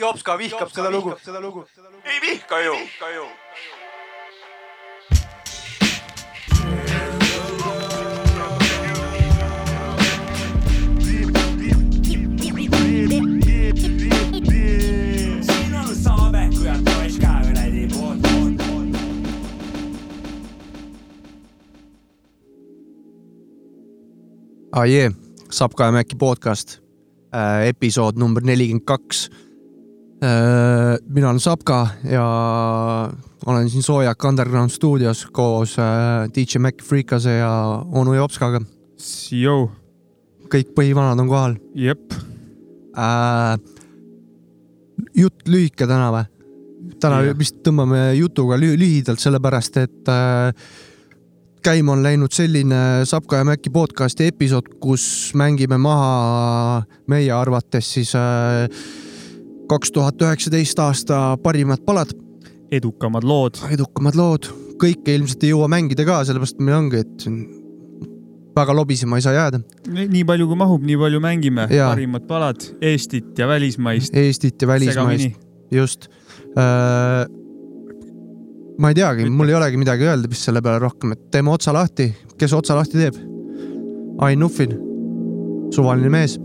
jops ka vihkab seda lugu. ei vihka ju. jee, Sapka ja Mäkki podcast äh,, episood number nelikümmend kaks. Mina olen Sapka ja olen siin Soojak Underground stuudios koos äh, DJ Mäkki Freekase ja onu Jopskaga. Kõik põhivanad on kohal jep, äh,. jutt lühike täna või? täna Jah. vist tõmbame jutuga lü lühidalt, sellepärast et äh, käima on läinud selline Sapka ja Mäkki podcasti episood, kus mängime maha meie arvates siis äh, kaks tuhat üheksateist aasta parimad palad, edukamad lood, edukamad lood, kõike ilmselt ei jõua mängida ka, sellepärast meil ongi, et väga lobisema ei saa jääda. nii palju kui mahub, nii palju mängime, parimad palad Eestit ja välismaist. Eestit ja välismaist, just äh,. ma ei teagi, mul ei olegi midagi öelda vist selle peale rohkem, et teeme otsa lahti, kes otsa lahti teeb? Ain Nuffin, suvaline mees.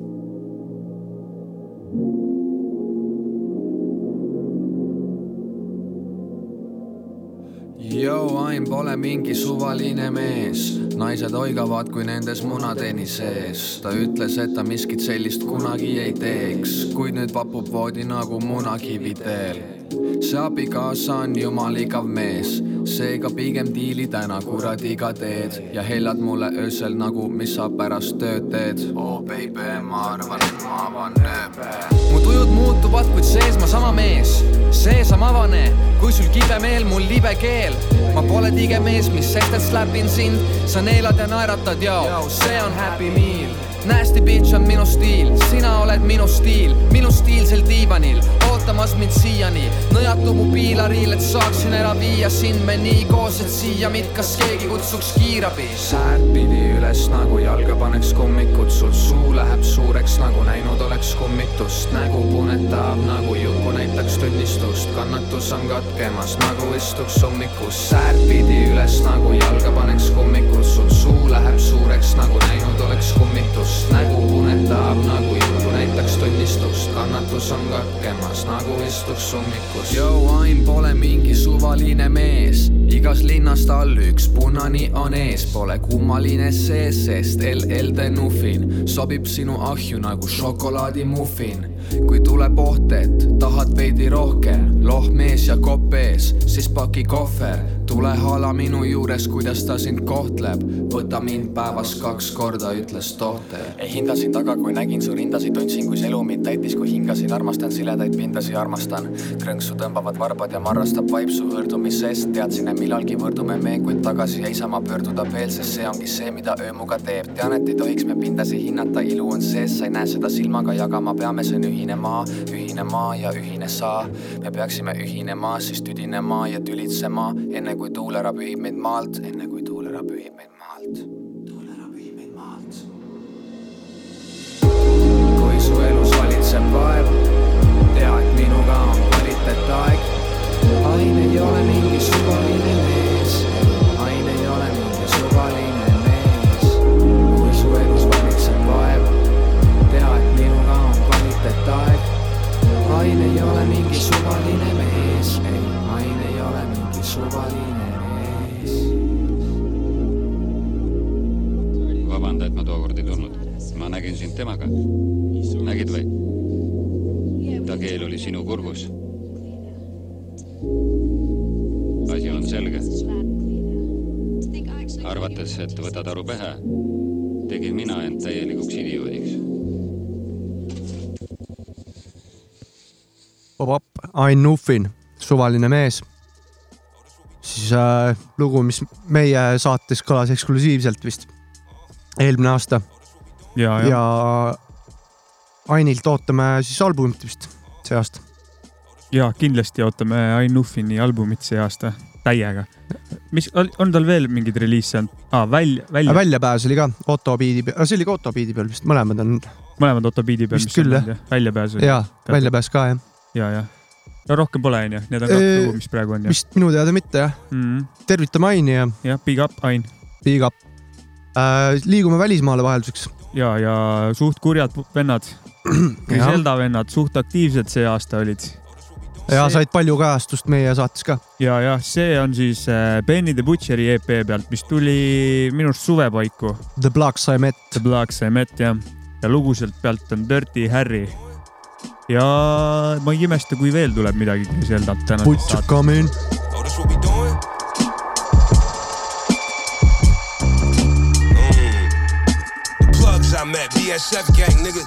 Ain pole mingi suvaline mees, naised oigavad, kui nendes munatenni sees. ta ütles, et ta miskit sellist kunagi ei teeks, kuid nüüd vapub voodi nagu munakivi teel. See abikaasa on jumal igav mees, seega pigem diili täna kuradiga teed ja hellad mulle öösel nagu, mis sa pärast tööd teed. oo oh, baby, ma arvan, et ma avan nööpe. mu tujud muutuvad, kuid sees ma sama mees, seesam avane, kui sul kibe meel, mul libe keel. ma pole tige mees, mis sest, et släpin sind, sa neelad ja naeratad, joo, see on happy meal. Nasty bitch on minu stiil, sina oled minu stiil, minu stiilsel diivanil, ootamas mind siiani. nõjatu mu piilariil, et saaksin ära viia sind. Me nii koos, et siia mind kas keegi kutsuks kiirabi. säärt pidi üles nagu jalga paneks kummikud, sul suu läheb suureks nagu näinud oleks kummitust, nägu punetab nagu jupu näitaks tunnistust, kannatus on katkemas nagu istuks ummikus, säärt pidi üles nagu jalga paneks kummikud, sul suu läheb suureks nagu näinud oleks kummitust, nägu punetab nagu jupu näitaks tunnistust, kannatus on katkemas nagu istuks ummikus. Jou, Ain pole mingi suvaline mees, igas linnas tal üks punani on ees, pole kummaline sees, sest LL Denufin sobib sinu ahju nagu šokolaadimuffin. kui tuleb oht, et tahad veidi rohkem, lohmees ja kopp ees, siis paki kohver, tule hala minu juures, kuidas ta sind kohtleb, võta mind päevas kaks korda, ütles tohter. ei hindasin taga, kui nägin su rindasid, tundsin, kui see elu mind täitis, kui hingasin, armastan siledaid pindasi, armastan. krõnksu tõmbavad varbad ja marrastab vaip su hõõrdumisest, teadsin, et millalgi võrdume me, kuid tagasi ei saa ma pöörduda veel, sest see ongi see, mida öö muga teeb. tean, et ei tohiks me pindasi hinnata, ilu on sees, sa ei näe seda silmaga jagama, peame, see on ühine maa, ühine maa ja ühine saa. me peaksime ühinema, siis tüdinema ja tülitsema, enne kui tuul ära pühib meid maalt, enne kui tuul ära pühib meid maalt. tuul ära pühib meid maalt. kui su elus valitseb vaev, tea, et minuga on kvaliteetaeg. Ain ei ole mingi suvaline mees, Ain ei ole mingi suvaline mees. kui su elus valitseb vaev, tea, et minuga on kvaliteetaeg. Ain ei ole mingi suvaline mees, ei vabanda, et ma tookord ei tulnud. ma nägin sind temaga. nägid või? ta keel oli sinu kurgus. asi on selge. arvates, et võtad aru pähe, tegin mina end täielikuks idioodiks. Bob Ain Nuffin, suvaline mees. Siis äh, lugu, mis meie saates kõlas eksklusiivselt vist eelmine aasta ja, ja, ja Ainilt ootame siis albumit vist see aasta. ja kindlasti ootame Ain Nuffini albumit see aasta täiega. mis, on tal veel mingeid reliise olnud ah,? välja, välja, väljapääs oli ka Otto Beat'i peal, see oli ka Otto Beat'i peal vist, mõlemad on mõlemad Otto Beat'i peal, vist küll, välja, väljapääs oli. ja väljapääs ka jah. ja, jah. No rohkem pole, onju, need on kaks Ee, lugu, mis praegu on vist minu teada mitte jah. mm. tervitame Aini ja -hmm. jah, big up, Ain. big up äh,. liigume välismaale vahelduseks. ja, ja suht kurjad vennad, Zelda vennad, suht aktiivsed see aasta olid. ja said palju kajastust meie saates ka. ja, jah, see on siis äh, Benny the Butcheri EP pealt, mis tuli minu arust suve paiku. The Blocks I Met. The Blacks I Met jah, ja lugu sealt pealt on Dirty Harry. Ja ma ei imesta, kui veel tuleb midagi Zeldalt tänases Put you saates. come in. I met, BSF gang, nigga.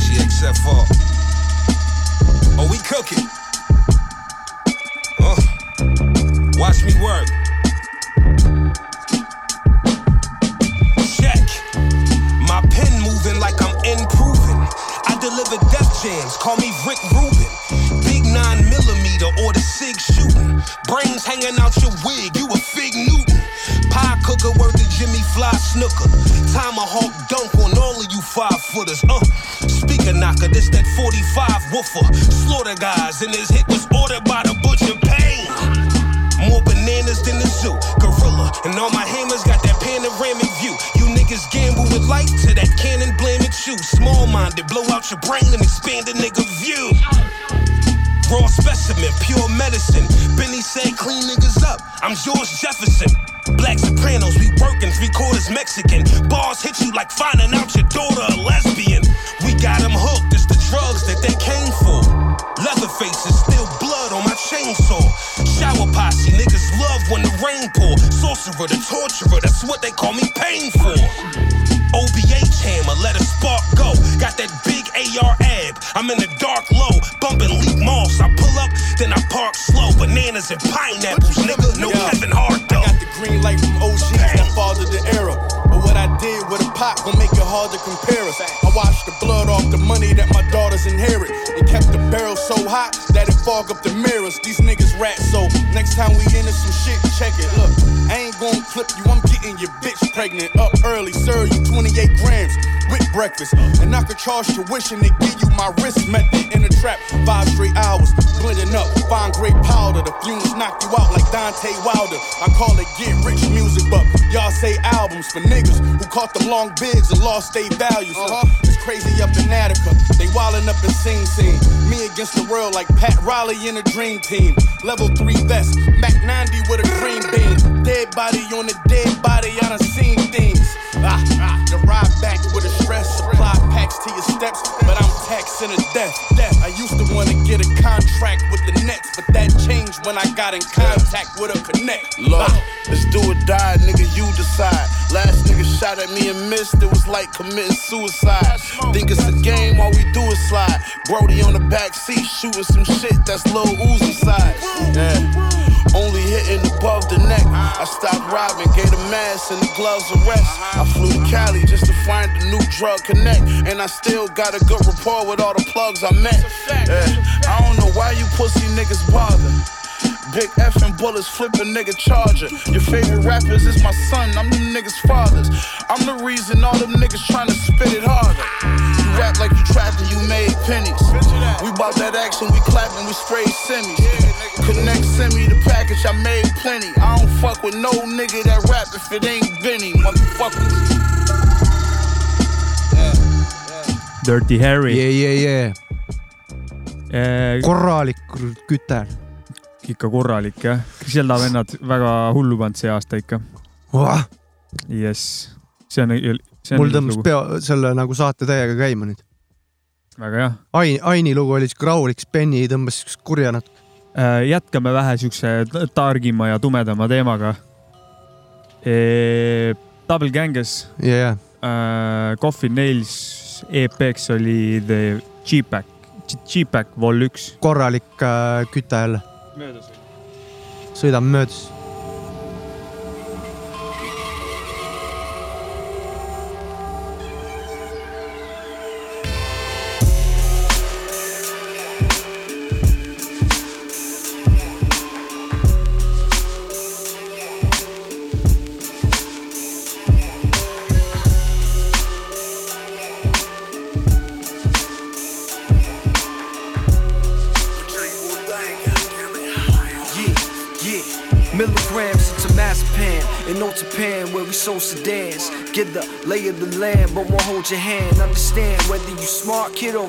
GXFR. Oh, we cooking. Uh, watch me work. Deliver death jams, call me Rick Rubin. Big nine millimeter or the SIG shooting. Brains hanging out your wig, you a fig Newton. Pie cooker worth the Jimmy Fly snooker. Tomahawk dunk on all of you five footers. Uh, speaker knocker, this that 45 woofer. Slaughter guys, and his hit was ordered by the butcher pain. More bananas than the zoo. And all my hammers got that panoramic view. You niggas gamble with life to that cannon blame you. Small minded, blow out your brain and expand a nigga view. Raw specimen, pure medicine. Benny said clean niggas up. I'm George Jefferson. Black Sopranos, we working three quarters Mexican. Bars hit you like finding out your daughter a lesbian. Shower posse, niggas love when the rain pour. Sorcerer, the torturer, that's what they call me pain for. OBH hammer, let a spark go. Got that big AR ab. I'm in the dark low, bumping leak moss. I pull up, then I park slow. Bananas and pineapples, nigga. No Yeah. Kevin Hart though. I got the green light from OGs that fathered the era. But what I did with a pot gon' make it hard to compare us. I washed the blood off the money that my daughters inherit so hot that it fog up the mirrors. These niggas rat so next time we into some shit, check it. Look, I ain't gonna clip you, I'm getting your bitch pregnant. Up early, sir, you 28 grams breakfast. And I could charge tuition to give you my wrist method in the trap. Five straight hours, blending up, fine great powder. The fumes knock you out like Dante Wilder. I call it get rich music, but y'all say albums for niggas who caught them long bids and lost their values. Uh-huh. It's crazy up in Attica. They wildin' up in Sing Sing. Me against the world like Pat Riley in a dream team. Level 3 vest, Mac 90 with a green beam. Dead body on a dead body, I done seen things. Ah, ah, the ride back with a stress. Supply packs to your steps, but I'm taxing to death. death. I used to wanna get a contract with the Nets, but that changed when I got in contact with a connect. Look, it's do or die, nigga, you decide. Last nigga shot at me and missed, it was like committing suicide. Think it's a game, all we do is slide. Brody on the back seat shooting some shit that's low Uzi size. Yeah. Only hitting above the neck. I stopped robbing, gave the mask and the gloves a rest. I flew to Cali just to find a new drug connect. And I still got a good rapport with all the plugs I met. Yeah. I don't know why you pussy niggas bother. Big effing bullets, flip a nigga charger. Your favorite rappers is my son, I'm them niggas' fathers. I'm the reason all them niggas tryna spit it harder. You rap like you trapped and you made pennies. We bought that action, we clapping, we sprayed semis. Connect send me the package, I made plenty. I don't fuck with no nigga that rap if it ain't Benny, motherfuckers. Dirty Harry jee, jee, yeah.. korralik küte. ikka korralik jah, Zelda vennad väga hullu pannud see aasta ikka. jess, see on, see on mul tõmbas pea selle nagu saate täiega käima nüüd. väga hea Aini, Aini lugu oli siuke rahulik, Benny tõmbas siukest kurja natuke. äh,. jätkame vähe siukse targima ja tumedama teemaga e,. Double Ganges jaa, äh,, Coffin Nails EP-ks oli The G-Pack, G-Pack Vol üks. korralik äh, küte jälle, sõidame möödas. And Old Japan where we sold sedans. Get the lay of the land, but won't hold your hand. Understand whether you smart kid or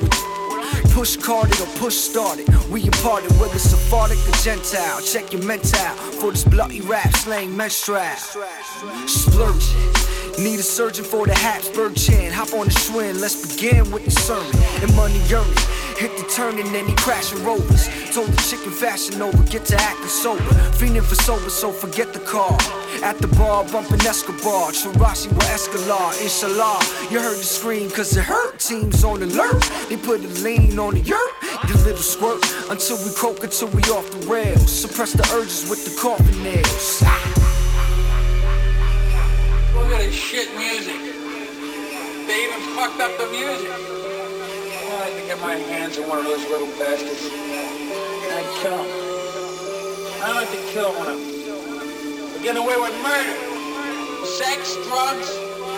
Push carded or push started. We imparted whether Sephardic or Gentile. Check your mental for this bloody rap slang menstrual. Splurging. Need a surgeon for the Habsburg chin. Hop on the Schwinn, let's begin with the sermon. And money earning. Hit the turn and then he crashing rovers. Told the chicken fashion over, get to acting sober. Fiending for sober, so forget the car. At the bar, bumping Escobar. Chirashi with Escalar, inshallah. You heard the scream, cause it hurt. Teams on alert. They put a lean on the yurt. The little squirt until we croak until we off the rails. Suppress the urges with the coffin nails. Look at this shit music. They even fucked up the music. Like to get my hands on one of those little bastards. And I kill him. I like to kill one of them. We get away with murder. Sex, drugs,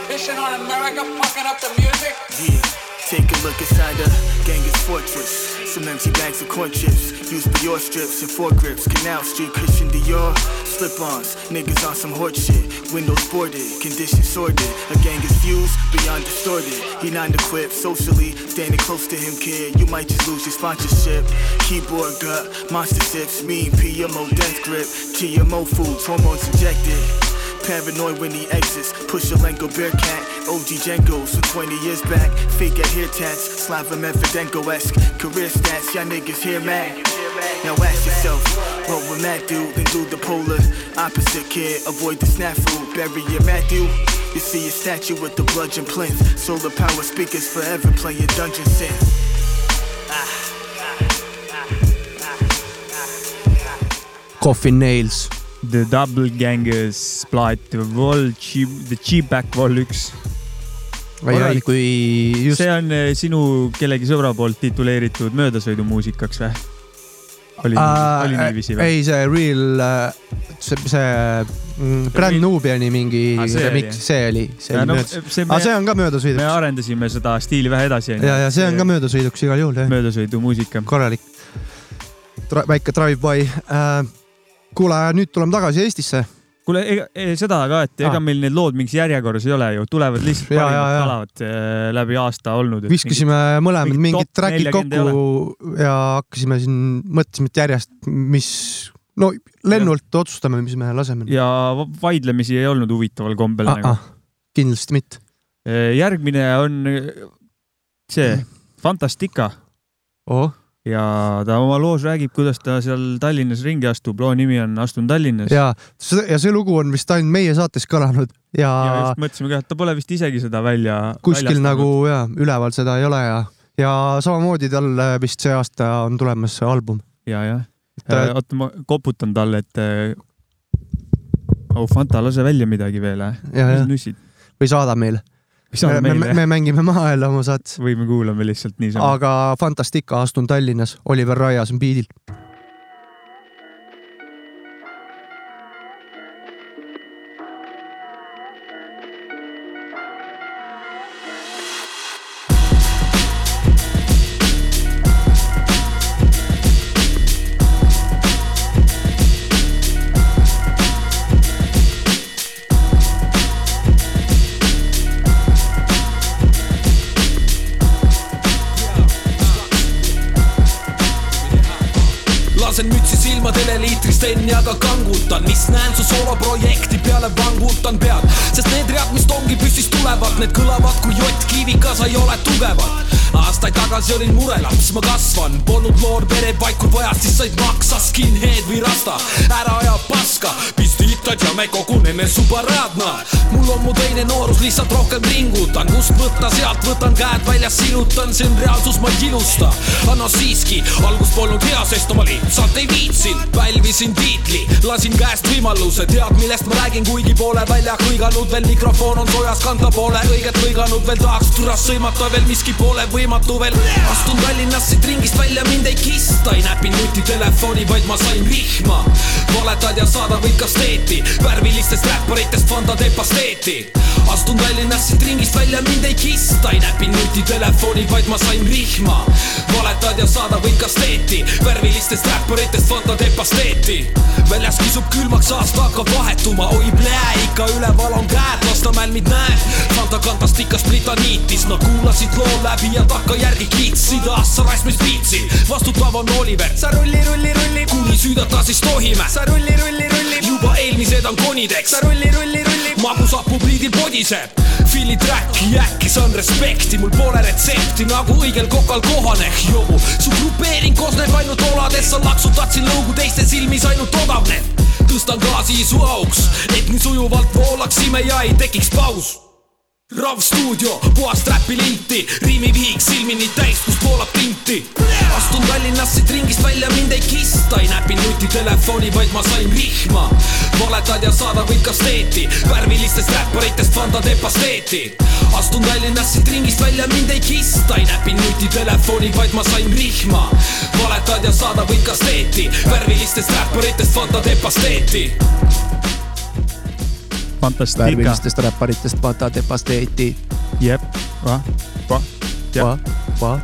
pissing on America, fucking up the music. Yeah. Take a look inside the Genghis fortress. Some empty bags of corn chips. Used your strips and foregrips. Canal Street, Christian Dior. Slip-ons, niggas on some horde shit. Windows boarded, conditions sorted. A gang is fused, beyond distorted. He non-equipped, socially. Standing close to him, kid. You might just lose your sponsorship. Keyboard gut, monster sips. Mean PMO death grip. GMO foods, hormones injected. Paranoid when he exits. Push a Lenko Bearcat. OG Jenkos from 20 years back. Fake at hair tats. Slava Medvedenko-esque. Career stats. Y'all niggas here mad. Now ask yourself, what would Matt do? Then do the polar opposite, kid. Avoid the snafu. Bury your Matthew. You see a statue with the bludgeon plinth. Solar power speakers forever playing dungeon synth. Coffee Nails. The Double Gangers Blight Vol, The G-Back Vol üks. kui just see on eh, sinu kellegi sõbra poolt tituleeritud möödasõidumuusikaks või? oli, oli niiviisi või? ei, see Real, see, see mm, Brand Nubiani mingi Ah, see remix, see oli, see oli no, möödas. aga me- see on ka me möödasõiduks. arendasime seda stiili vähe edasi. ja, ja see on ka möödasõiduks igal juhul, jah. möödasõidumuusika. korralik. väike drive-by äh,. kuule, nüüd tuleme tagasi Eestisse. kuule, ega seda ka, et ega Ah. meil need lood mingis järjekorras ei ole ju, tulevad lihtsalt Ja, parimad ja, ja. kalavad eh, läbi aasta olnud. viskasime mõlemad mingid track'id 40 ei kokku ja hakkasime siin, mõtlesime, et järjest, mis, no lennult otsustame, mis me laseme. ja va- vaidlemisi ei olnud huvitaval kombel Ah, nagu ah,. kindlasti mitte. järgmine on see Fantastica oh, ja ta oma loos räägib, kuidas ta seal Tallinnas ringi astub, loo nimi on Astun Tallinnas. ja see, ja see lugu on vist ainult meie saates kõlanud ja, ja just mõtlesime ka, et ta pole vist isegi seda välja. kuskil nagu ja üleval seda ei ole ja, ja samamoodi tal äh, vist see aasta on tulemas see album. ja, jah. Ta- oota, ma koputan talle, et. oh Fanta, lase välja midagi veel, äh. Ja. nussid? või saada meile. Me, me,, me mängime oma saates. või me kuulame lihtsalt niisama. aga Fantastica, astun Tallinnas, Oliver Raias on biidil. Skinhead või rasta, ära aja paska, pistitad ja me koguneme subaradna. mul on mu teine noorus, lihtsalt rohkem ringutan, kust võtta, sealt võtan käed väljas, silutan, see on reaalsus, ma ei ilusta. anna siiski, algus polnud hea, sest ma lihtsalt ei viitsinud, pälvisin tiitli, lasin käest võimaluse, tead, millest ma räägin, kuigi pole välja hõiganud veel, mikrofon on soojas, kanda pole õiget lõiganud veel, tahaks türast sõimata veel, miski pole võimatu veel. astun Tallinnast siit ringist välja, mind ei kista, ei näpi nutitelefoni, vaid ma sain vihma. valetad ja saadad võid kasteeti, värvilistest räpparitest fanta teeb pasteeti. Astun Tallinnast siit ringist välja, mind ei kista, ei näpi nutitelefoni, vaid ma sain vihma. valetad ja saadad võid kasteeti, värvilistest räpparitest fanta teeb pasteeti. väljas kisub külmaks, aasta hakkab vahetuma, oi plää, ikka üleval on käed, Lasnamäel mind näed. Fanta kantast ikka splitaniitis, no kuulasid loo läbi ja takkajärgi kiitsid, ah sa raisk mis viitsid. vastutav on Oliver, sa rulli, rulli, rulli, kuni süüdata siis tohime. sa rulli, rulli, rulli, juba eelmised on konideks. sa rulli, rulli, rulli, magusapu pliidil podiseb. Philly track'i äkki saan respekti, mul pole retsepti nagu õigel kokal kohane, jobu. su grupeering koosneb ainult oladest, sa laksutad siin lõugu teiste silmis ainult odavneb. tõstan gaasi su auks, et nii sujuvalt voolaksime ja ei tekiks paus Rav stuudio, puhast räpilinti, riimivihik silmini täis, kus voolab tinti. astun Tallinnast siit ringist välja, mind ei kista, ei näpi nutitelefoni, vaid ma sain vihma. valetad ja saadad võid kasteeti, värvilistest räpparitest fanta teeb pasteeti. astun Tallinnast siit ringist välja, mind ei kista, ei näpi nutitelefoni, vaid ma sain vihma. valetad ja saadad võid kasteeti, värvilistest räpparitest fanta teeb pasteeti. Fantastika. värvilistest räpparitest Pata de Pasteeti. jep, va, va, Va, va.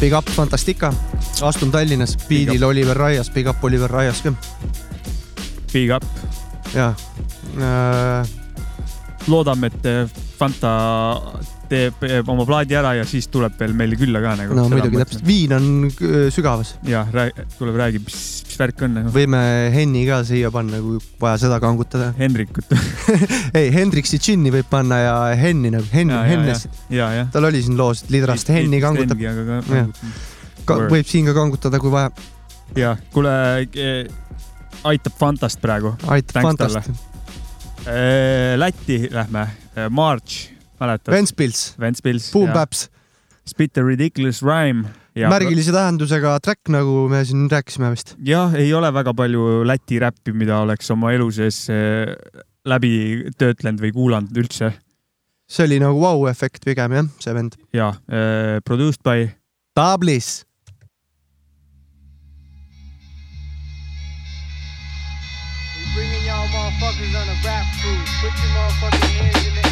Big up Fantastika, astun Tallinnas, biidil Oliver Raias, big up Oliver Raias ka, big up. jaa äh,. loodame, et Fanta teeb oma plaadi ära ja siis tuleb veel meile külla ka nagu. no muidugi täpselt, viin on äh, sügavas. jah, tuleb räägib, mis, mis värk on nagu. võime Henni ka siia panna, kui vaja seda kangutada. Hendrikut. ei, Hendriksi džinni võib panna ja Henni nagu, Henn, Ja, ja, Hennes. ja, ja. tal oli siin loos, et lidrast Henni kangutab. Ka, võib siin ka kangutada, kui vaja. jah, kuule, aitab Fantast praegu. Aitab Fantast.. Lätti lähme, March, mäletad? Ventspils. Ventspils. Boom Baps. Spit a ridiculous rhyme. märgilise tähendusega track, nagu me siin rääkisime vist. jah, ei ole väga palju Läti räppi, mida oleks oma elu sees eh, läbi töötlenud või kuulanud üldse. see oli nagu vau-efekt pigem jah, see vend. ja eh, produced by Tablis. Bringing y'all motherfuckers on a rap cruise. Put your motherfucking hands in the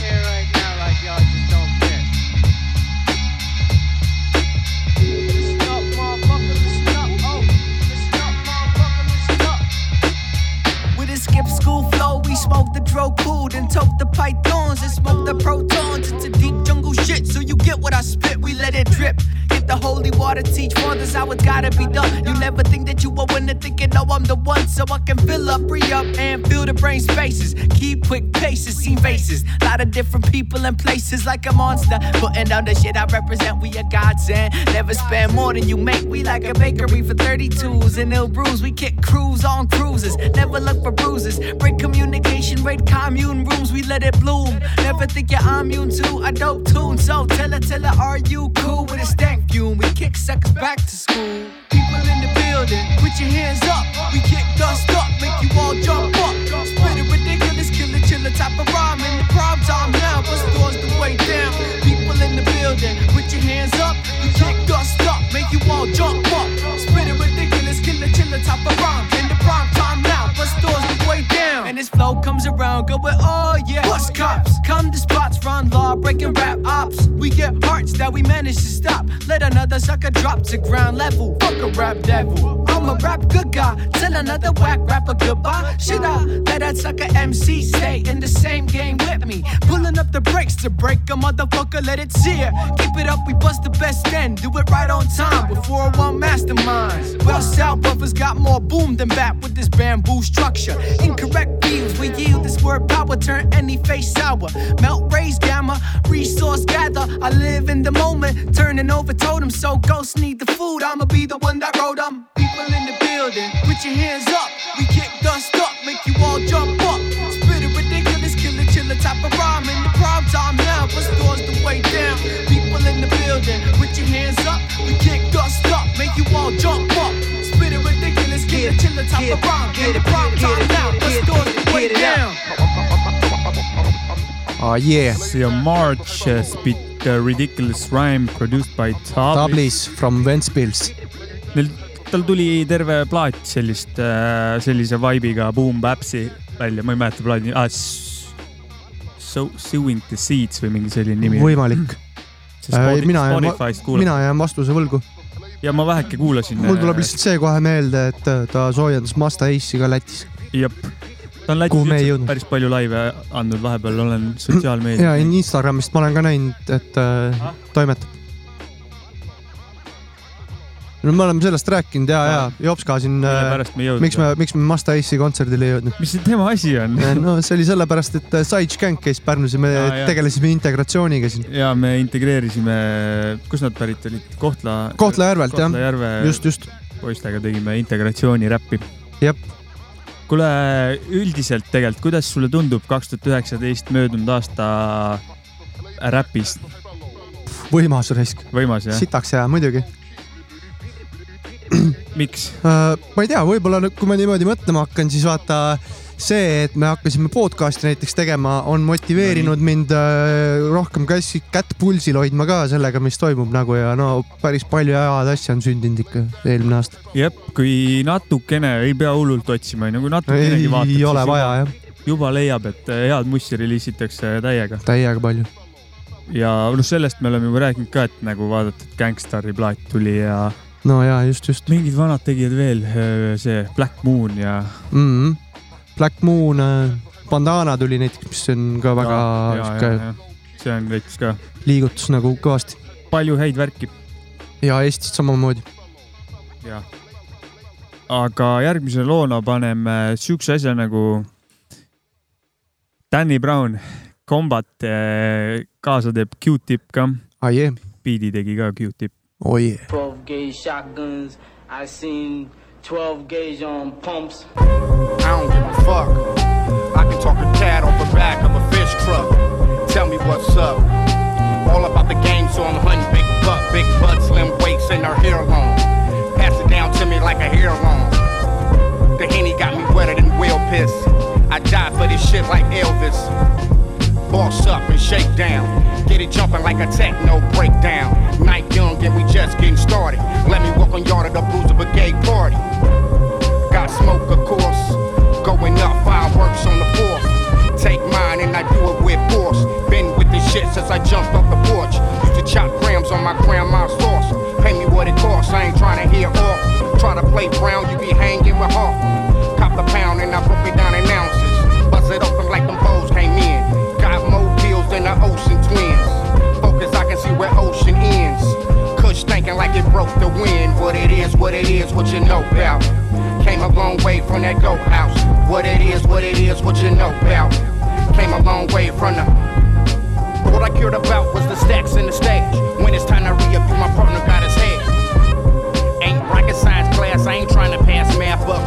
skip school flow, we smoke the dro cool, then toke the pythons and smoke the protons. It's a deep jungle shit, so you get what I spit, we let it drip. Get the holy water, teach fathers how it's gotta be done. You never think that you are winning, thinking, no, I'm the one, so I can fill up, re up, and fill the brain spaces. Keep quick paces, seen faces. A Lot of different people and places like a monster. Putting down the shit I represent, we a godsend. Never spend more than you make, we like a bakery for 32s and ill brews. We kick crews on cruises, never look for bruises. Break communication, raid commune rooms, we let it bloom. Never think you're immune to a dope tune. So tell her, tell her, are you cool with a stank fume? We kick suckers back to school. People in the building, put your hands up. We kick dust up, make you all jump up. Spit it ridiculous, killer, chiller type of rhyme. In the prime time now, bust doors the way down. People in the building, put your hands up. We kick dust up, make you all jump up. Spit it ridiculous, killer, chiller type of rhyme. This flow comes around, go with oh yeah. Bust cops, come to spots, run law, breaking rap ops. We get hearts that we manage to stop. Let another sucker drop to ground level. Fuck a rap devil. I'm a rap good guy. Tell another whack rapper goodbye. Should I let that sucker MC stay in the same game with me? Pulling up the brakes to break a motherfucker, let it sear. Keep it up, we bust the best then. Do it right on time before one masterminds. Well, South brothers got more boom than bat with this bamboo structure. Incorrect views, we yield this word power, turn any face sour. Melt, raise gamma, resource gather. I live in the moment, turning over totems. So ghosts need the food, I'ma be the one that wrote them. People in the building, put your hands up. We kick dust up, make you all jump up. Spit it ridiculous, killer, chiller type of rhyme. In the prime time now, bust doors the way down. People in the building, put your hands up. We kick dust up, make you all jump up. Spit it ridiculous, killer, chiller type of rhyme. In the prime time now, bust doors the way down. Ah yeah. see on March uh, Spit a ridiculous rhyme produced by Tablis. Tablis from Ventspils. Neil tal tuli terve plaat sellist, sellise vibe'iga Boom Bapsi välja, ma ei mäleta plaadi nimi ah,. So Sewing the Seeds või mingi selline nimi. võimalik. mina jään, mina jään vastuse võlgu. ja ma väheke kuulasin. mul tuleb lihtsalt see kohe meelde, et äh, ta soojendas Masta Ace'i ka Lätis. jep, ta on Lätis jõudnud. päris palju laive andnud, vahepeal olen sotsiaalmeedias. ja Instagramist ma olen ka näinud, et äh, toimetab. no me oleme sellest rääkinud ja, ja Jops ka siin. Jõudnud miks me, miks me Masta Ace'i kontserdile ei jõudnud? mis see tema asi on? no see oli sellepärast, et äh, Side Skank käis Pärnus ja me Aa, jah. tegelesime integratsiooniga siin. ja me integreerisime, kust nad pärit olid, Kohtla. Kohtla-Järvelt, jah. Kohtla-Järve Just, just. poistega tegime integratsiooniräppi. jep. kuule, üldiselt tegelikult, kuidas sulle tundub kaks tuhat üheksateist möödunud aasta räpist? võimas raisk. võimas jah? sitaks hea, muidugi. miks? Äh, ma ei tea, võib-olla kui ma niimoodi mõtlema hakkan, siis vaata see, et me hakkasime podcast'i näiteks tegema, on motiveerinud mind äh, rohkem käsi, kätt pulsil hoidma ka sellega, mis toimub nagu ja no päris palju head asja on sündinud ikka eelmine aasta. jep, kui natukene, ei pea hullult otsima, onju, kui natukenegi Ei vaatad. ole vaja, jah.. juba leiab, et äh, head mussi reliisitakse täiega. täiega palju. ja noh, sellest me oleme juba rääkinud ka, et nagu vaadata, et Gangstari plaat tuli ja no ja just, just. mingid vanad tegijad veel, see Black Moon ja mm. -hmm. Black Moon, Bandana tuli näiteks, mis on ka väga sihuke ja. see on veits ka liigutus nagu kõvasti. palju häid värki ja Eestist samamoodi. ja. aga järgmise loona paneme siukse asja nagu Danny Brown, Combat eh, kaasa teeb Q-tip ka. ah, yeah. biidi tegi ka Q-tip. oh yeah. 12 gauge shotguns. I seen 12 gauge on pumps. I don't give a fuck. I can talk a cat off the back of a fish truck. Tell me what's up. All about the game, so I'm hunting big buck, big butt, slim waist, and her hair long. Pass it down to me like a hair long. The henny got me wetter than whale piss. I die for this shit like Elvis. Boss up and shake down. Get it jumping like a techno breakdown. Night young and we just getting started. Let me walk on yard of the Bruiser Brigade party. Got smoke, of course. Going up, fireworks on the fourth. Take mine and I do it with force. Been with this shit since I jumped off the porch. Used to chop grams on my grandma's sauce. Pay me what it costs, I ain't trying to hear off. Try to play brown, you be hanging with Hawk. Cop the pound and I broke it down in ounces. Ocean twins. Focus, I can see where ocean ends. Kush thinking like it broke the wind. What it is, what it is, what you know about. Came a long way from that goat house. What it is, what it is, what you know about. Came a long way from the. What I cared about was the stacks in the stage. When it's time to re up, my partner got his head. Ain't rocket science class, I ain't trying to pass math, but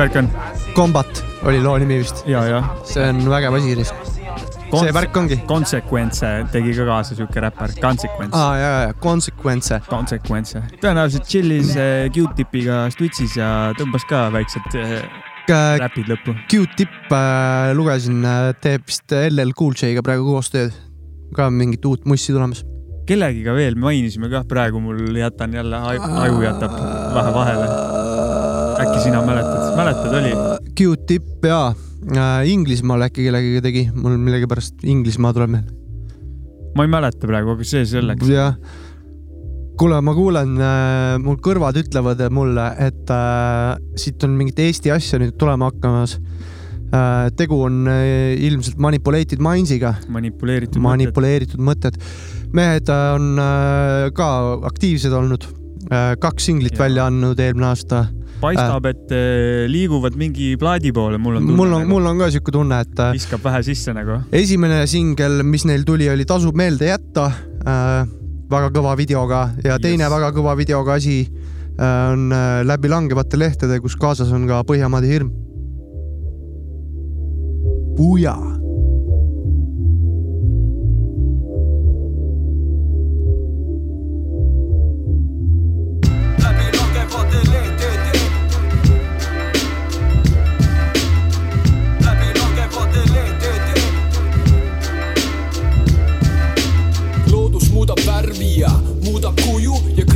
värk on? Combat oli loo nimi vist. see on vägev asi, see värk ongi. Consequence tegi ka kaasa siuke räppar, Consequence. aa, ja, ja, Consequence. Consequence, tõenäoliselt chill'is äh, Q-tipiga Stutsis ja tõmbas ka väiksed äh, räpid lõppu. Q-tipp äh, lugesin, teeb vist LL Cool J-ga praegu koostööd. ka mingit uut mussi tulemas. kellegiga veel mainisime kah, praegu mul jätan jälle, aju jätab vähe vahele. Äkki sina mäletad, mäletad, oli? Q-tipp jaa äh,, Inglismaal äkki kellegagi tegi, mul millegipärast Inglismaa tuleb meelde. ma ei mäleta praegu, aga see selleks. jah. kuule, ma kuulen äh,, mul kõrvad ütlevad mulle, et äh, siit on mingit Eesti asja nüüd tulema hakkamas äh,. tegu on äh, ilmselt manipulated minds'iga. manipuleeritud manipuleeritud mõtted. mehed äh, on äh, ka aktiivsed olnud kaks singlit ja. välja andnud eelmine aasta. paistab, et äh, liiguvad mingi plaadi poole, mul on tunne. mul on, mul on ka siuke tunne, et äh, viskab vähe sisse nagu. esimene singel, mis neil tuli, oli Tasub meelde jätta äh,. väga kõva videoga ja teine yes. väga kõva videoga asi äh, on äh, Läbi langevate lehtede, kus kaasas on ka Põhjamaade hirm. Puja.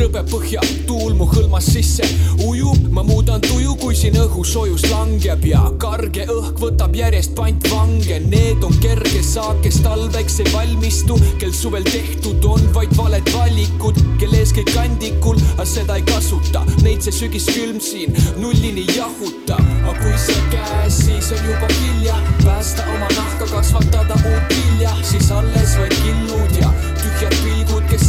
Krõbe põhja tuul mu hõlmas sisse. Ujub, ma muudan tuju, kui siin õhu soojus langeb ja karge õhk võtab järjest pantvange, need on kerge saak, kes talveks ei valmistu, kel suvel tehtud on vaid valed valikud, kel ees kõik kandikul, aga seda ei kasuta, neid see sügiskülm siin nullini jahutab, aga kui see käes, siis on juba hilja. Päästa oma nahka, kasvatada uut vilja, siis alles vaid killud ja tühjad kes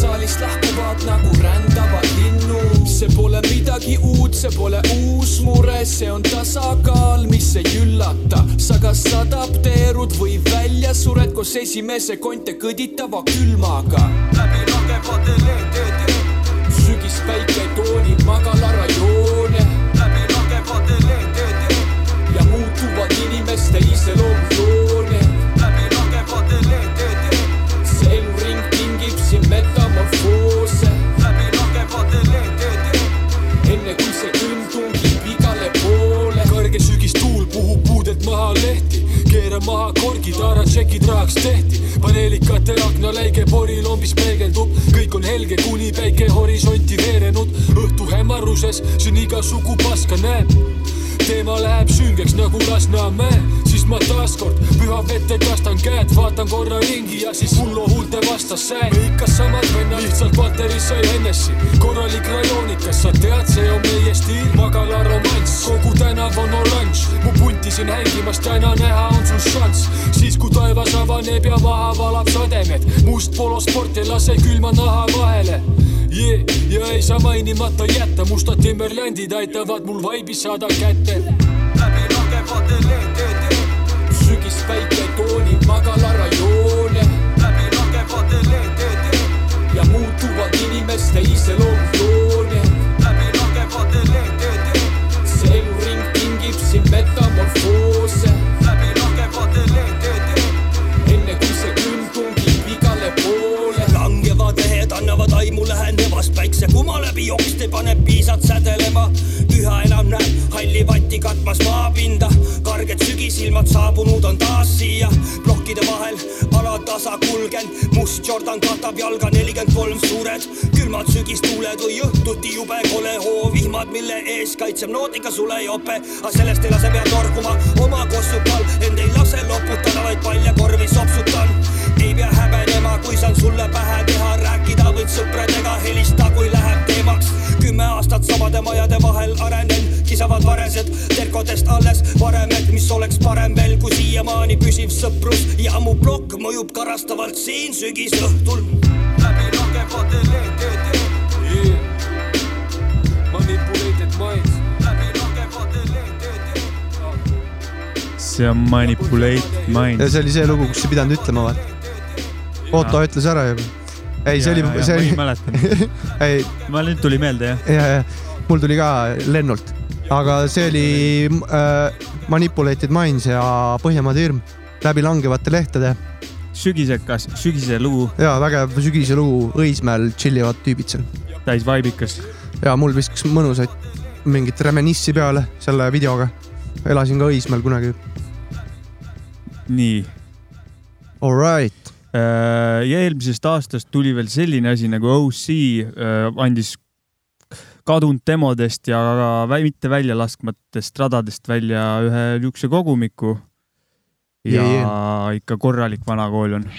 saalist lahkuvad nagu rändavad linnud. see pole midagi uut, see pole uus mure, see on tasakaal, mis ei üllata. sa kas adapteerud või välja sured koos esimese konte kõditava külmaga. läbi langevate lehtede, maha korgid, aratšekid rahaks tehti. paneelikate aknaläige porilombis peegeldub, kõik on helge, kuni päike horisonti veerenud. õhtu hämaruses siin igasugu paska näeb teema läheb süngeks nagu Lasnamäe, siis ma taaskord püha vette kastan käed, vaatan korra ringi ja siis hullu huulte vastas sään. me ikka samad vennad, lihtsalt Valteris sai Hennessy, korralik rajoonikas, sa tead, see on meie stiil, magala romanss, kogu tänav on oranž, mu punti siin hängimas, täna näha on sul šanss, siis kui taevas avaneb ja maha valab sademed, must polosport ei lase külma naha vahele yeah. ja ei saa mainimata jätta, mustad Timberlandid aitavad mul vaibi saada kätte. läbi langevate lehtede, sügispäike toonib magala rajoone. läbi langevate lehtede ja muutuvad inimeste iseloomujoone. Päikse kuma läbi joksti, paneb piisad sädelema. üha enam näeb halli vatti katmas maapinda, karged sügisilmad saabunud on taas siia. plokkide vahel alatasa kulgen, must Jordan katab jalga nelikümmend kolm suured. külmad sügistuuled või õhtuti jube kole hoo, vihmad, mille ees kaitseb nootika sulejope. aga sellest ei lase pea torkuma oma kossukal, end ei lase loputada, vaid paljakorvi sopsutan. tegudest alles varem, et mis oleks parem veel kui siiamaani püsiv sõprus ja mu plokk mõjub karastavalt siin sügisõhtul. läbi lagevate lehtede yeah.. manipuleeritud minds. läbi lagevate lehtede. see on manipulate minds. ja see oli see lugu, kus ei pidanud ütlema vaata. Otto ütles ära juba. ei, see oli, see oli. ma ei mäleta ei. ma nüüd tuli meelde jah. ja, ja mul tuli ka lennult aga see oli äh, Manipulated Minds ja Põhjamaade hirm läbi langevate lehtede sügisekas, sügise lugu, ja vägev sügise lugu, Õismäel tšillivad tüübid seal. täis vaibikas. ja mul viskas mõnusaid mingit reminissi peale selle videoga. elasin ka Õismäel kunagi. nii. Alright. ja eelmisest aastast tuli veel selline asi nagu OC äh, andis kadunud demodest ja ka mitte välja laskmatest radadest välja ühe niisuguse kogumiku. ja yeah, ikka korralik vana kool on.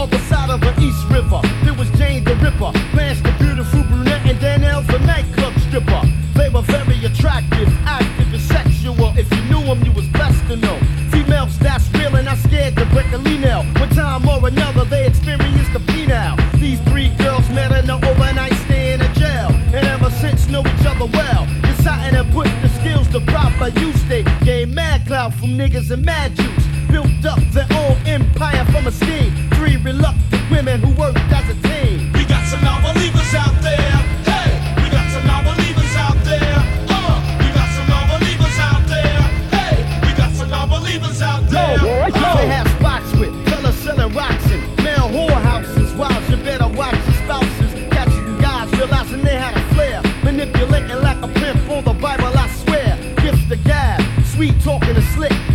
Other side of the East River. There was Jane the Ripper, Blanche the beautiful brunette, and Danielle the nightclub stripper. They were very attractive, active, and sexual. If you knew them, you was blessed to know. Females that's real and not scared to break a lean out. One time or another, they experienced the penile. These three girls met in an overnight stay in a jail, and ever since know each other well. Deciding to put the skills to proper use, they gained mad clout from niggas and mad juice. Built up their own empire from a scheme. Three reluctant women who worked as a team. We got some non-believers out there. Hey, we got some non-believers out there. Uh, we got some non-believers out there. Hey, we got some non-believers out there. They have spots with fellas selling rocks and male whorehouses. Wives, you better watch your spouses. Catching guys realizing they had a flair. Manipulating like a pimp on the Bible, I swear. Gift the gab, sweet talking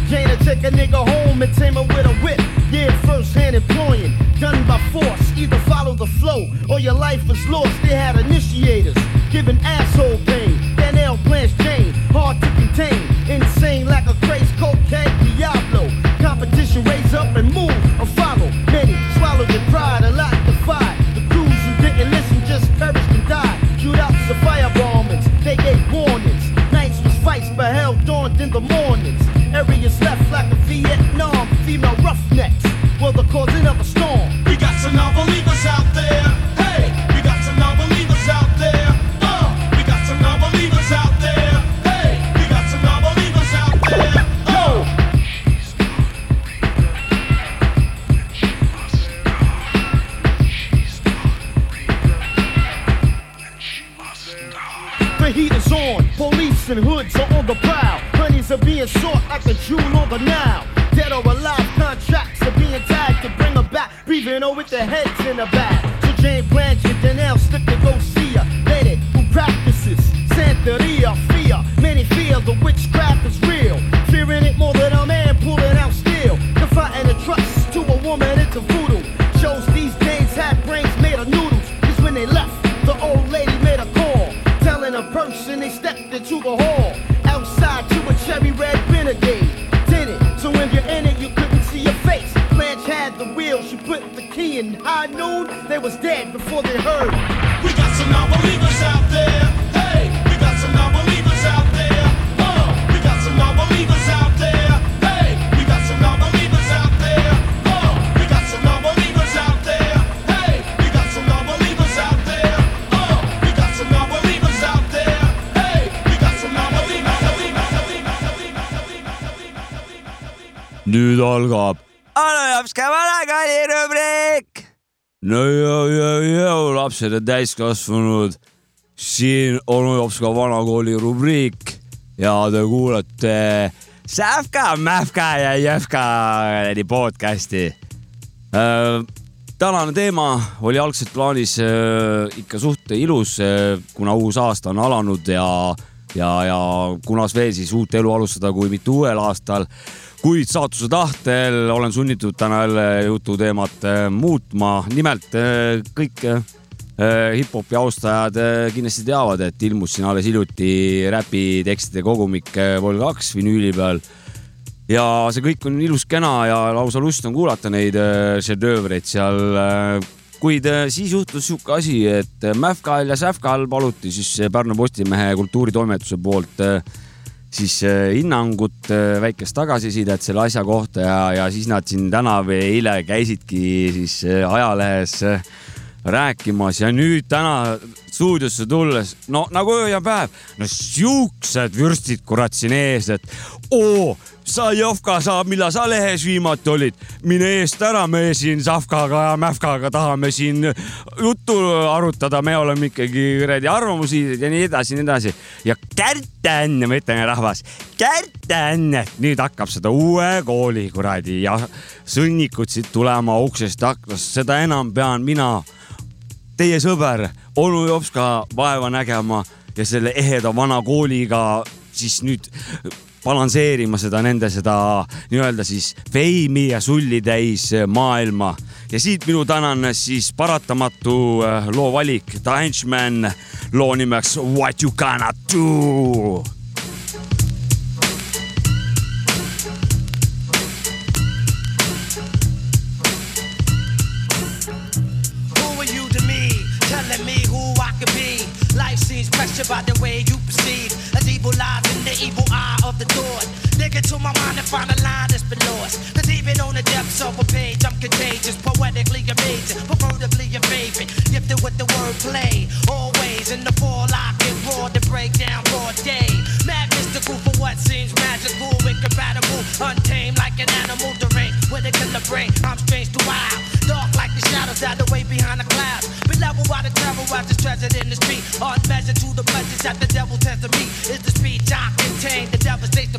Jane to take a nigga home and tame him with a whip. Yeah, first hand employing, done by force. Either follow the flow or your life is lost. They had initiators, giving asshole in. High noon, they was dead before they heard. We got some non-believers out there. Hey, we got some non-believers out there. Uh, we got some non-believers out there. Hey, we got some non-believers out there. Uh, we got some non-believers out there. Hey, we got some non-believers out there. Uh, we got some non-believers out there. Hey, we got some non-believers. nüüd algab Anujapska vanakooli rubriik. No jõu, jõu, jõu, lapsed ja täiskasvanud. siin Anujapska vanakooli rubriik ja te kuulate Sähka, Mähka ja Jõhka podcast'i äh,. tänane teema oli algselt plaanis äh, ikka suht ilus äh,, kuna uus aasta on alanud ja, ja, ja kunas veel siis uut elu alustada, kui mitte uuel aastal kuid saatuse tahtel olen sunnitud täna jälle jututeemat äh, muutma. nimelt äh, kõik äh, hip-hopi austajad kindlasti teavad, et ilmus siin alles hiljuti räpitekstide kogumik äh, Vol kaks vinüüli peal. ja see kõik on ilus-kena ja lausa lust on kuulata neid šedöövreid seal kuid siis juhtus sihuke asi, et Mäfkal ja Säfkal paluti siis Pärnu Postimehe kultuuritoimetuse poolt siis äh, hinnangut, äh, väikest tagasisidet selle asja kohta ja, ja siis nad siin täna või eile käisidki siis äh, ajalehes rääkimas ja nüüd täna stuudiosse tulles, no nagu öö ja päev, no siuksed vürstid kurat siin ees, et oo, sa Jovka, sa, millal sa lehes viimati olid, mine eest ära, me siin Savkaga ja Mäfkaga tahame siin juttu arutada, me oleme ikkagi kuradi arvamusliidrid ja nii edasi ja nii edasi. ja Kärten, ma ütlen rahvas, Kärten, nüüd hakkab seda uue kooli kuradi ja sõnnikud siit tulema uksest aknast, seda enam pean mina teie sõber onu Jopska vaeva nägema ja selle eheda vana kooliga siis nüüd balansseerima seda nende seda nii-öelda siis feimi ja sulli täis maailma. ja siit minu tänane siis paratamatu äh, loo valik, The Henchman, loo nimeks What you gonna do. Find a line that's been lost. Cause even on the depths of a page, I'm contagious, poetically amazing, pervertically your favorite. Gifted with the wordplay. Always in the fall, I get raw to break down broad day. Mad mystical for what seems magical, incompatible, untamed like an animal deranged with a killer brain. I'm strange to wild, dark like the shadows that away behind the clouds. Beloved by the devil, I just treasured in the street. Unmeasured to the pleasures that the devil tends to meet. Is the speech I contain, the devastates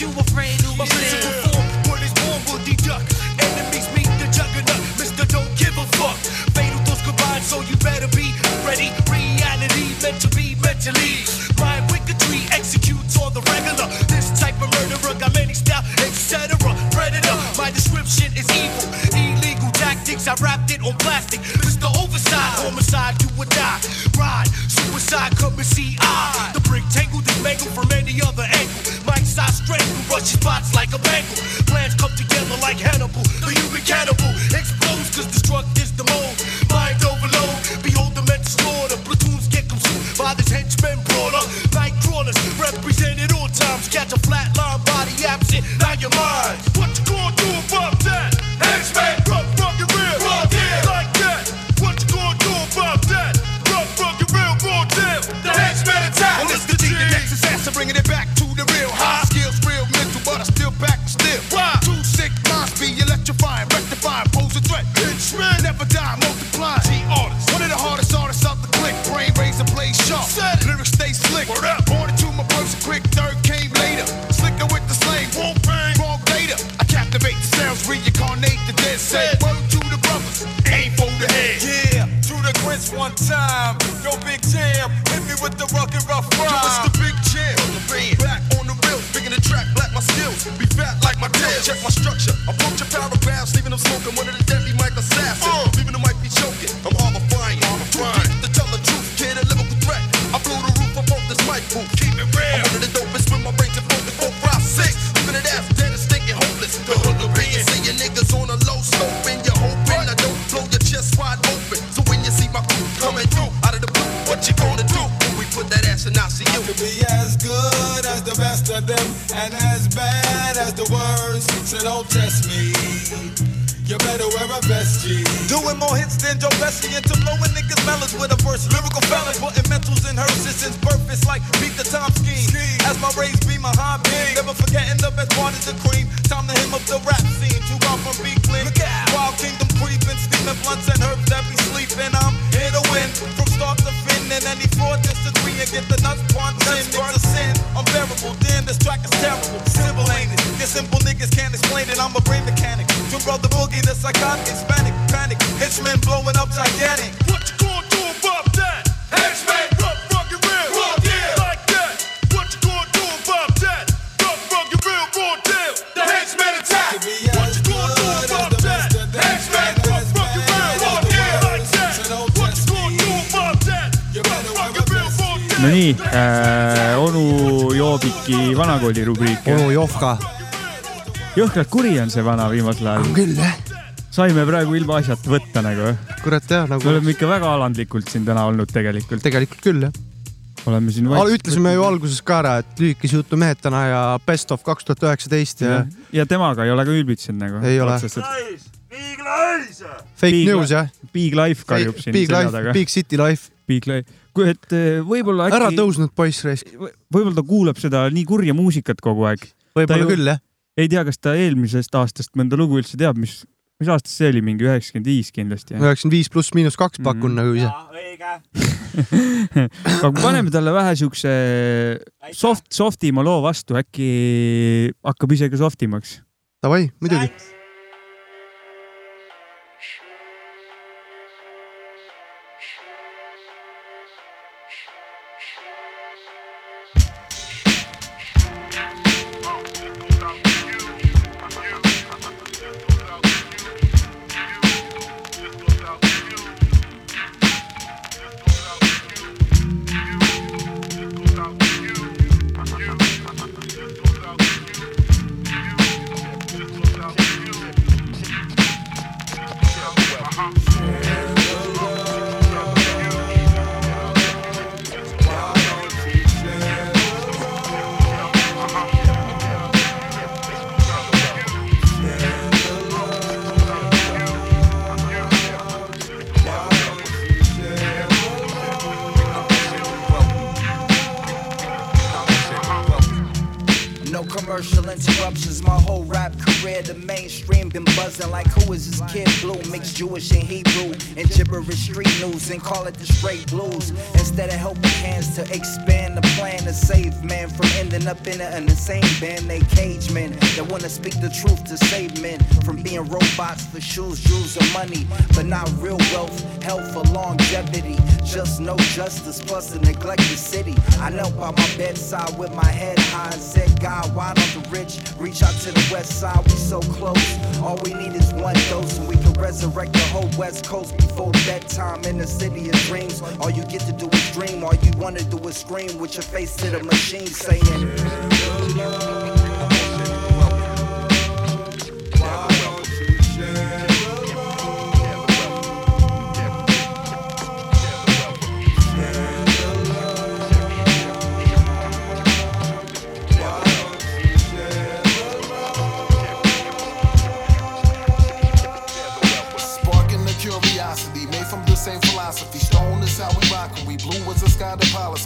you afraid to My physical form, what is born will deduct. Enemies meet the juggernaut. Mister, don't give a fuck. Fatal thoughts combined, so you better be ready. Reality meant to be mentally. My wicketry executes on the regular. This type of murderer got many style, etc. Predator, my description is evil. Illegal tactics, I wrapped it on plastic. Mr. Overside, homicide, you would die. Ride, suicide, come and see I. The brick tangled and mangled from any other angle. Side strangle, rush spots like a bangle. Plans come together like Hannibal. The human cannibal explodes cause the is the mold. Mind overload, behold the mental slaughter. Platoons get consumed by this henchman brawler. Night crawlers represented all times. Catch a flat line body absent, now your mind. Jovka. jõhkralt kuri on see vana viimasel ajal. küll jah. saime praegu ilma asjata võtta nagu. kurat jah, nagu me oleme ikka väga alandlikult siin täna olnud tegelikult. tegelikult küll jah. oleme siin Al- ütlesime ju alguses ka ära, et lühikese jutu mehed täna ja best of kaks tuhat üheksateist ja ja, temaga ei ole ka ülbitsenud nagu. Ei ole. fake Big news jah. Big Life karjub siin Big selja life, taga. big city life. Big Life, et eh, võib-olla äkki. ära tõusnud poiss raisk. võib-olla ta kuulab seda nii kurja muusikat kogu aeg. Võib-olla küll, jah. ei tea, kas ta eelmisest aastast mõnda lugu üldse teab, mis, mis aastast see oli, mingi üheksakümmend viis kindlasti. üheksakümmend viis pluss miinus kaks Mhm. pakun nagu ise. aga kui paneme talle vähe siukse soft, softima loo vastu, äkki hakkab ise ka softimaks. Davai, muidugi. No shoes, jewels, and money, but not real wealth, health, or longevity. Just no justice, plus a neglected city. I knelt by my bedside with my head high and said, God, why don't the rich reach out to the west side? We so close. All we need is one dose, and we can resurrect the whole west coast before bedtime in the city of dreams. All you get to do is dream. All you wanna do is scream with your face to the machine, saying.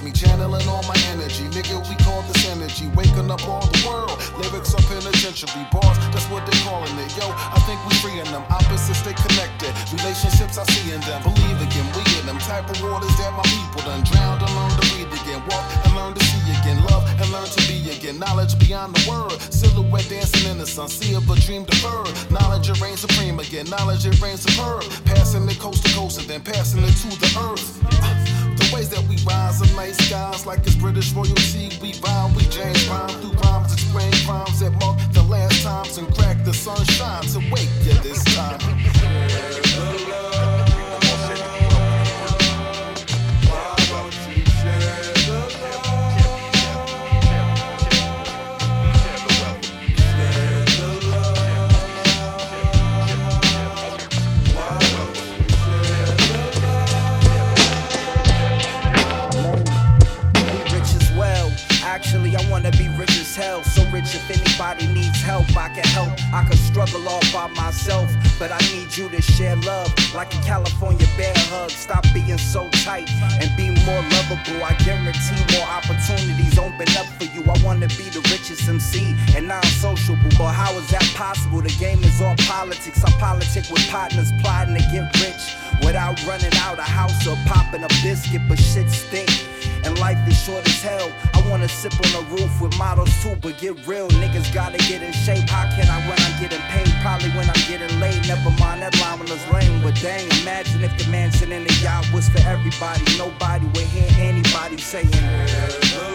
Me. Channeling all my energy, nigga, we call this energy. Waking up all the world, lyrics are penitentiary. Bars, that's what they calling it. Yo, I think we freeing them. Opposites, they connected. Relationships, I see in them. Believe again, we in them. Type of waters that my people done drowned and learn to read again. Walk and learn to see again. Love and learn to be again. Knowledge beyond the word. Silhouette dancing in the sun. See of a dream deferred. Knowledge it reigns supreme again. Knowledge it reigns superb. Passing it coast to coast and then passing it to the earth. The ways that we rise in night skies like it's British royalty. We rhyme, we James rhyme through rhymes, explain crimes that mark the last times and crack the sunshine to wake you this time. Hell. So rich if anybody needs help, I can help. I could struggle all by myself, but I need you to share love like a California bear hug. Stop being so tight and be more lovable. I guarantee more opportunities open up for you. I wanna be the richest MC and non-sociable, but how is that possible? The game is all politics. I politic with partners plotting to get rich without running out a house or popping a biscuit, but shit stink. And life is short as hell. I wanna sip on the roof with models too, but get real. Niggas gotta get in shape. How can I when I'm getting paid? Probably when I'm getting laid. Never mind that line was lame. But dang, imagine if the mansion in the yacht was for everybody. Nobody would hear anybody saying.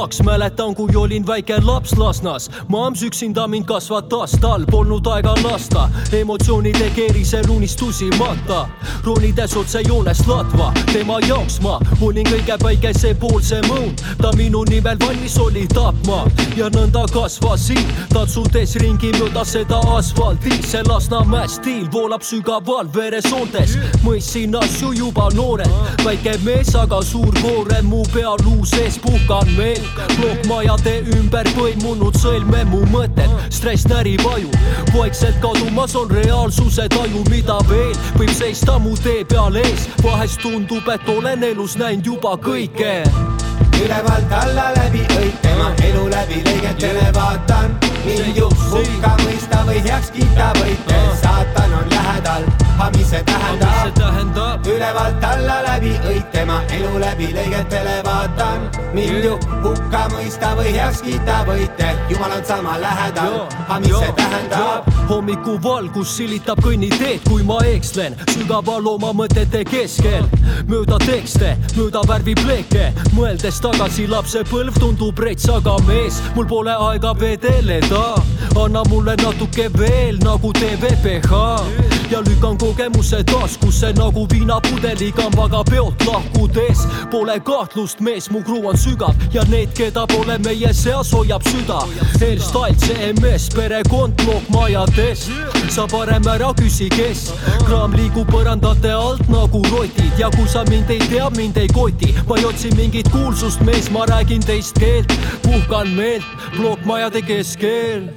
laks, mäletan, kui olin väike laps Lasnas. mamms üksinda mind kasvatas, tal polnud aega lasta emotsioonide keerisel unistusimata. ronides otse joonest latva, tema jaoks ma olin kõige päikesepoolsem õun. ta minu nimel valmis oli tapma ja nõnda kasvasin, tatsudes ringi mööda seda asfalti. see Lasnamäe stiil voolab sügaval veresoontes, mõistsin asju juba noorelt. väike mees, aga suur koorem mu pea luu sees puhkan veel. Plokkmajade ümber põimunud sõlme mu mõtted, stress närib aju. vaikselt kadumas on reaalsuse taju, mida veel võib seista mu tee peal ees. vahest tundub, et olen elus näinud juba kõike ülevalt alla läbi õit tema elu läbi lõigetele vaatan. mind ju hukka mõista või heaks kiita võite, saatan on lähedal, aga mis see tähendab? ülevalt alla tema elu läbi lõigetele vaatan. mind ju hukka mõista või heaks kiita võite, jumal on sama lähedal, aga mis see tähendab? hommikuvalgus silitab kõnniteed, kui ma ekslen sügaval oma mõtete keskel. mööda tekste, mööda värvipleeke, mõeldes tagasi lapsepõlv tundub rets, aga mees, mul pole aega vedeleda. anna mulle natuke veel nagu TVPH ja lükkan kogemuse taskusse nagu viinapudeli kambaga peolt lahkudes. Pole kahtlust, mees, mu kruu on sügav ja need, keda pole meie seas, hoiab süda. Airstyle, CMS, perekond, plokkmajades. sa parem ära küsi, kes. kraam liigub põrandate alt nagu rotid ja kui sa mind ei tea, mind ei koti. ma ei otsi mingit kuulsust, mees, ma räägin teist keelt, puhkan meelt plokkmajade keskel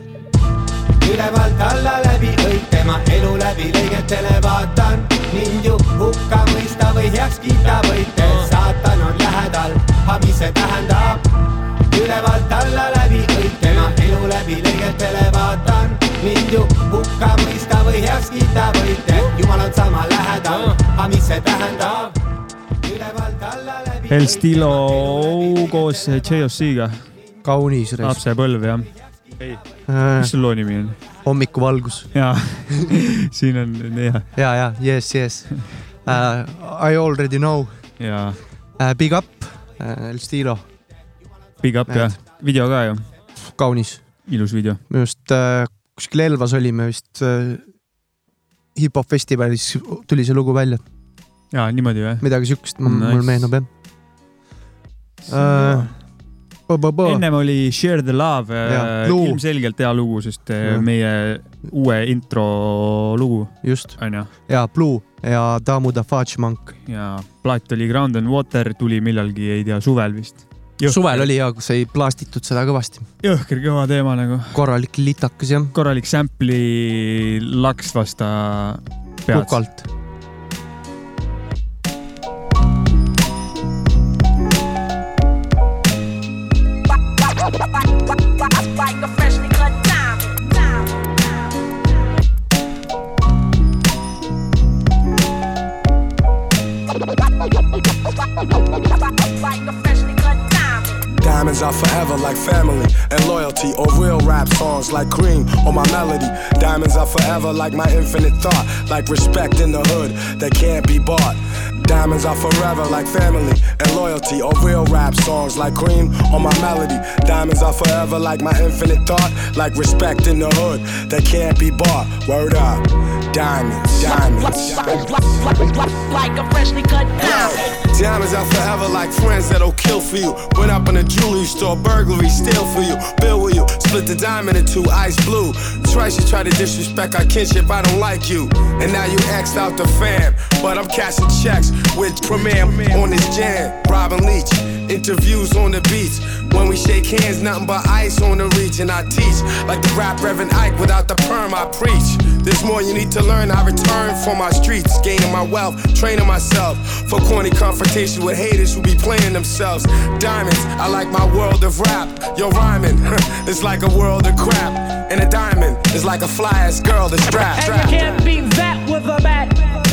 ülevalt alla läbi õit tema elu läbi lõigetele vaatan. Mind ju hukka mõista või heaks kiita võite, saatan on lähedal, aga mis see tähendab? ülevalt alla läbi õit tema elu läbi lõigetele vaatan. mind ju hukka mõista või heaks kiita võite, jumal on sama lähedal, aga mis see tähendab? ülevalt alla läbi El Stilo koos JOC-ga. kaunis reis. lapsepõlv jah. ei, mis sul loo nimi on? hommikuvalgus. jaa, siin on hea. ja, ja yes, yes uh,. I already know jaa. uh,. Big up uh,, El Stilo. Big up jah, video ka ju. kaunis. ilus video. minu arust uh, kuskil Elvas olime vist uh, hip-hop festivalis tuli see lugu välja. jaa, niimoodi või? midagi siukest nice. Nice. mul meenub jah uh,. Ennem oli Share the Love, Blue. ilmselgelt hea lugu, sest äh, Jah. meie uue intro lugu. just. ja Blue ja Damu da Fudge Monk. ja plaat oli Ground and Water, tuli millalgi, ei tea, suvel vist. suvel oli ja, kus sai plastitud seda kõvasti. jõhker kõva teema nagu. korralik litakas jah. korralik sample'i laks vasta pead. Kukalt. Are forever like family and loyalty, or real rap songs like cream or my melody. Diamonds are forever like my infinite thought, like respect in the hood that can't be bought. Diamonds are forever like family and loyalty, or real rap songs like cream or my melody. Diamonds are forever like my infinite thought, like respect in the hood that can't be bought. Word up, diamonds, diamonds. Like a freshly cut diamond. Diamonds are forever like friends that'll kill for you. Went up in a jewelry store, burglary, steal for you. Bill with you, split the diamond in two, ice blue. Twice you try to disrespect our kinship, I don't like you. And now you axed out the fam. But I'm cashing checks with Premier on this jam. Robin Leach, interviews on the beach. When we shake hands, nothing but ice on the. And I teach like the rap Reverend Ike without the perm, I preach. There's more you need to learn. I return for my streets, gaining my wealth, training myself for corny confrontation with haters who be playing themselves. Diamonds, I like my world of rap. Yo, rhyming, it's like a world of crap. And a diamond is like a fly ass girl that's strapped. And you can't beat that with a bat.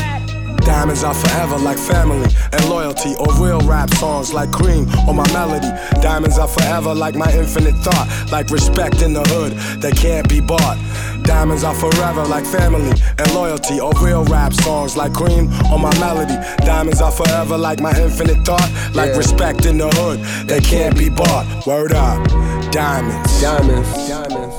Diamonds are forever like family and loyalty, or real rap songs like cream or my melody. Diamonds are forever like my infinite thought, like respect in the hood that can't be bought. Diamonds are forever like family and loyalty or real rap songs like cream or my melody. Diamonds are forever like my infinite thought, like Yeah. respect in the hood. that can't be bought. Word up. Diamonds. Diamonds. Diamonds.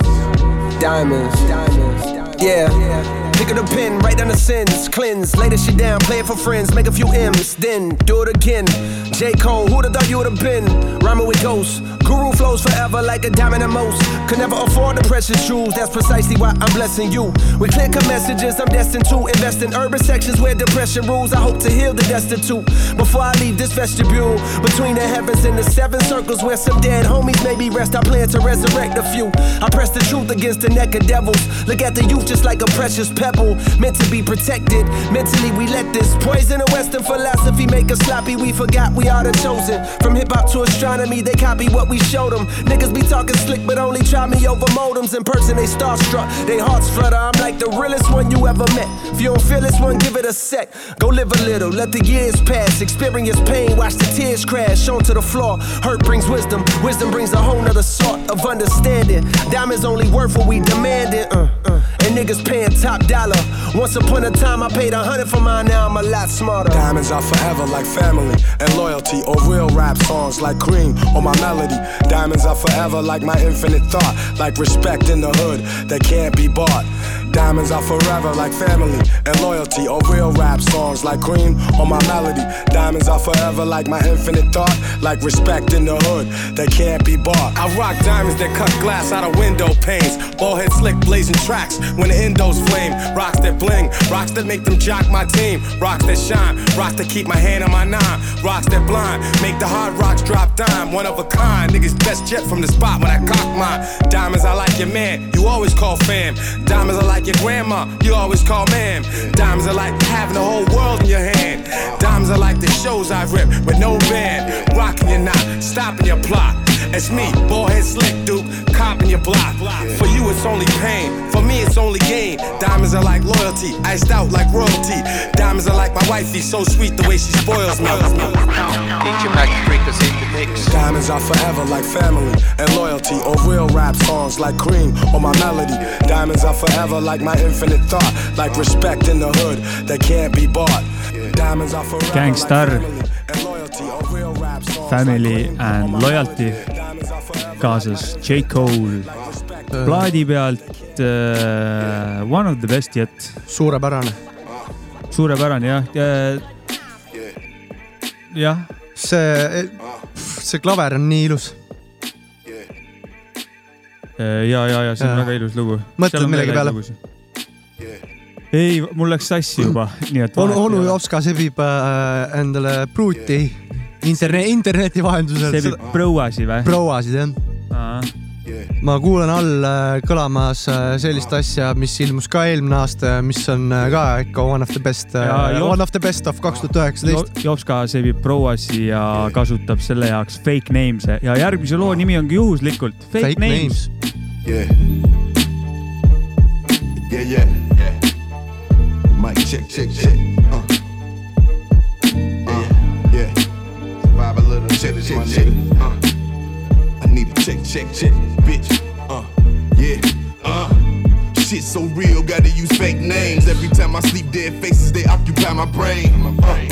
Diamonds. Diamonds. Yeah. Pick up the pen, write down the sins, cleanse, lay this shit down, play it for friends, make a few M's, then do it again. J. Cole, who'da thought you would've been? Rhyming with ghosts. Guru flows forever like a diamond and most. Could never afford the precious jewels, that's precisely why I'm blessing you. With clear cut messages, I'm destined to invest in urban sections where depression rules. I hope to heal the destitute before I leave this vestibule. Between the heavens and the seven circles where some dead homies maybe rest, I plan to resurrect a few. I press the truth against the neck of devils. Look at the youth just like a precious pebble, meant to be protected. Mentally, we let this poison of Western philosophy make us sloppy. We forgot we are the chosen. From hip hop to astronomy, they copy what we showed them. Niggas be talking slick, but only try me over modems. In person, they starstruck, they hearts flutter. I'm like the realest one you ever met. If you don't feel this one, give it a sec. Go live a little, let the years pass. Experience pain, watch the tears crash onto the floor. Hurt brings wisdom, wisdom brings a whole nother sort of understanding. Diamonds only worth what we demanding. Uh, uh. And niggas paying top dollar. Once upon a time, I paid a hundred for mine, now I'm a lot smarter. Diamonds are forever like family and loyalty, or real rap songs like cream or my melody. Diamonds are forever like my infinite thought, like respect in the hood that can't be bought. Diamonds are forever like family and loyalty, or real rap songs like cream or my melody. Diamonds are forever like my infinite thought, like respect in the hood that can't be bought. I rock diamonds that cut glass out of window panes, ball head slick blazing tracks when the endos flame. Rocks that bling, rocks that make them jock my team, rocks that shine, rocks that keep my hand on my nine, rocks that blind, make the hard rocks drop dime. One of a kind, niggas best jet from the spot when I cock mine. Diamonds, I like your man, you always call fam. Diamonds, I like your grandma, you always call ma'am. Diamonds are like having the whole world in your hand. Diamonds are like the shows I rip with no band. Rocking your knot, stopping your plot. It's me, head slick dude, copping your block. For you, it's only pain. For me, it's only gain. Diamonds are like loyalty, iced out like royalty. Diamonds are like my wifey, so sweet the way she spoils me. DJ Mac Freakers in the mix. Diamonds are forever like family and loyalty, or real rap songs like cream or my melody. Diamonds are forever like my infinite thought, like respect in the hood that can't be bought. Diamonds are forever Gangstar like family and loyalty, kaasas J Cole plaadi pealt uh, One of the best yet. suurepärane. suurepärane jah ja,. jah, see, see klaver on nii ilus. ja, ja, ja see on Jaa. väga ilus lugu. Mõtled millegi peale?? ei, mul läks sassi juba, nii et. onu, onu Jopska sebib äh, endale pruuti interne-, interneti vahendusel. sebib prouasi või? prouasid jah. Ma kuulan all äh, kõlamas äh, sellist asja, mis ilmus ka eelmine aasta ja mis on äh, ka ikka one of the best, one of the best of kaks tuhat üheksateist. Jopska sebib prouasi ja kasutab selle jaoks fake names'e ja järgmise loo nimi ongi juhuslikult Fake, Fake names, Yeah. Yeah, yeah. Yeah. Mic check, check, check. Uh. Uh, yeah. A little, check, check, check. Uh. I need a check, check, check, bitch. Uh. Yeah. Uh. Shit so real, gotta use fake names. Every time I sleep, dead faces, they occupy my brain. Uh.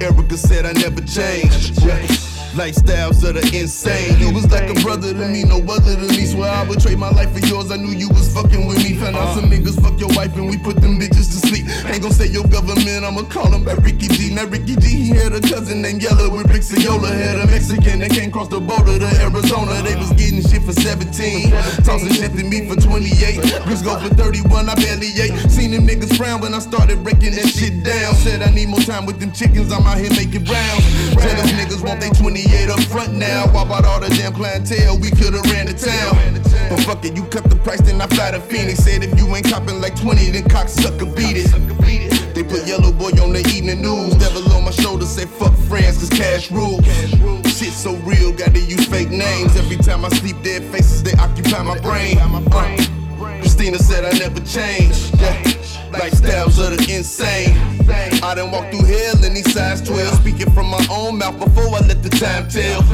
Erica said I never change. Yeah. Lifestyles of the insane. You was like a brother to me, no other than me. Swear I would trade my life for yours. I knew you was fucking with me. Found out some uh. niggas fuck your wife and we put them bitches to sleep. Ain't gon' say your government, I'ma call him back Ricky G. Now Ricky G, he had a cousin named Yellow with Rick Ciola. Had a Mexican that came across the border to Arizona. They was getting shit for 17. Tossing shit to me for 28. Bitch go for 31, I barely ate. Seen them niggas frown when I started breaking that shit down. Said I need more time with them chickens, I'm out here making rounds. Tell Jealous niggas want they 28 up front now. Why about all the damn clientele? We could've ran the town. But fuck it, you cut the price, then I fly to Phoenix. Said if you ain't copping like 20, then cocksucker beat it. They put Yellow Boy on the evening news. Devil on my shoulder, say fuck friends, cause cash rules. Shit so real, gotta use fake names. Every time I sleep, dead faces, they occupy my brain. Uh, Christina said I never change. Yeah. Lifestyles of the insane. I done walked through hell in these size 12. Speaking from my own mouth before I let the time tell.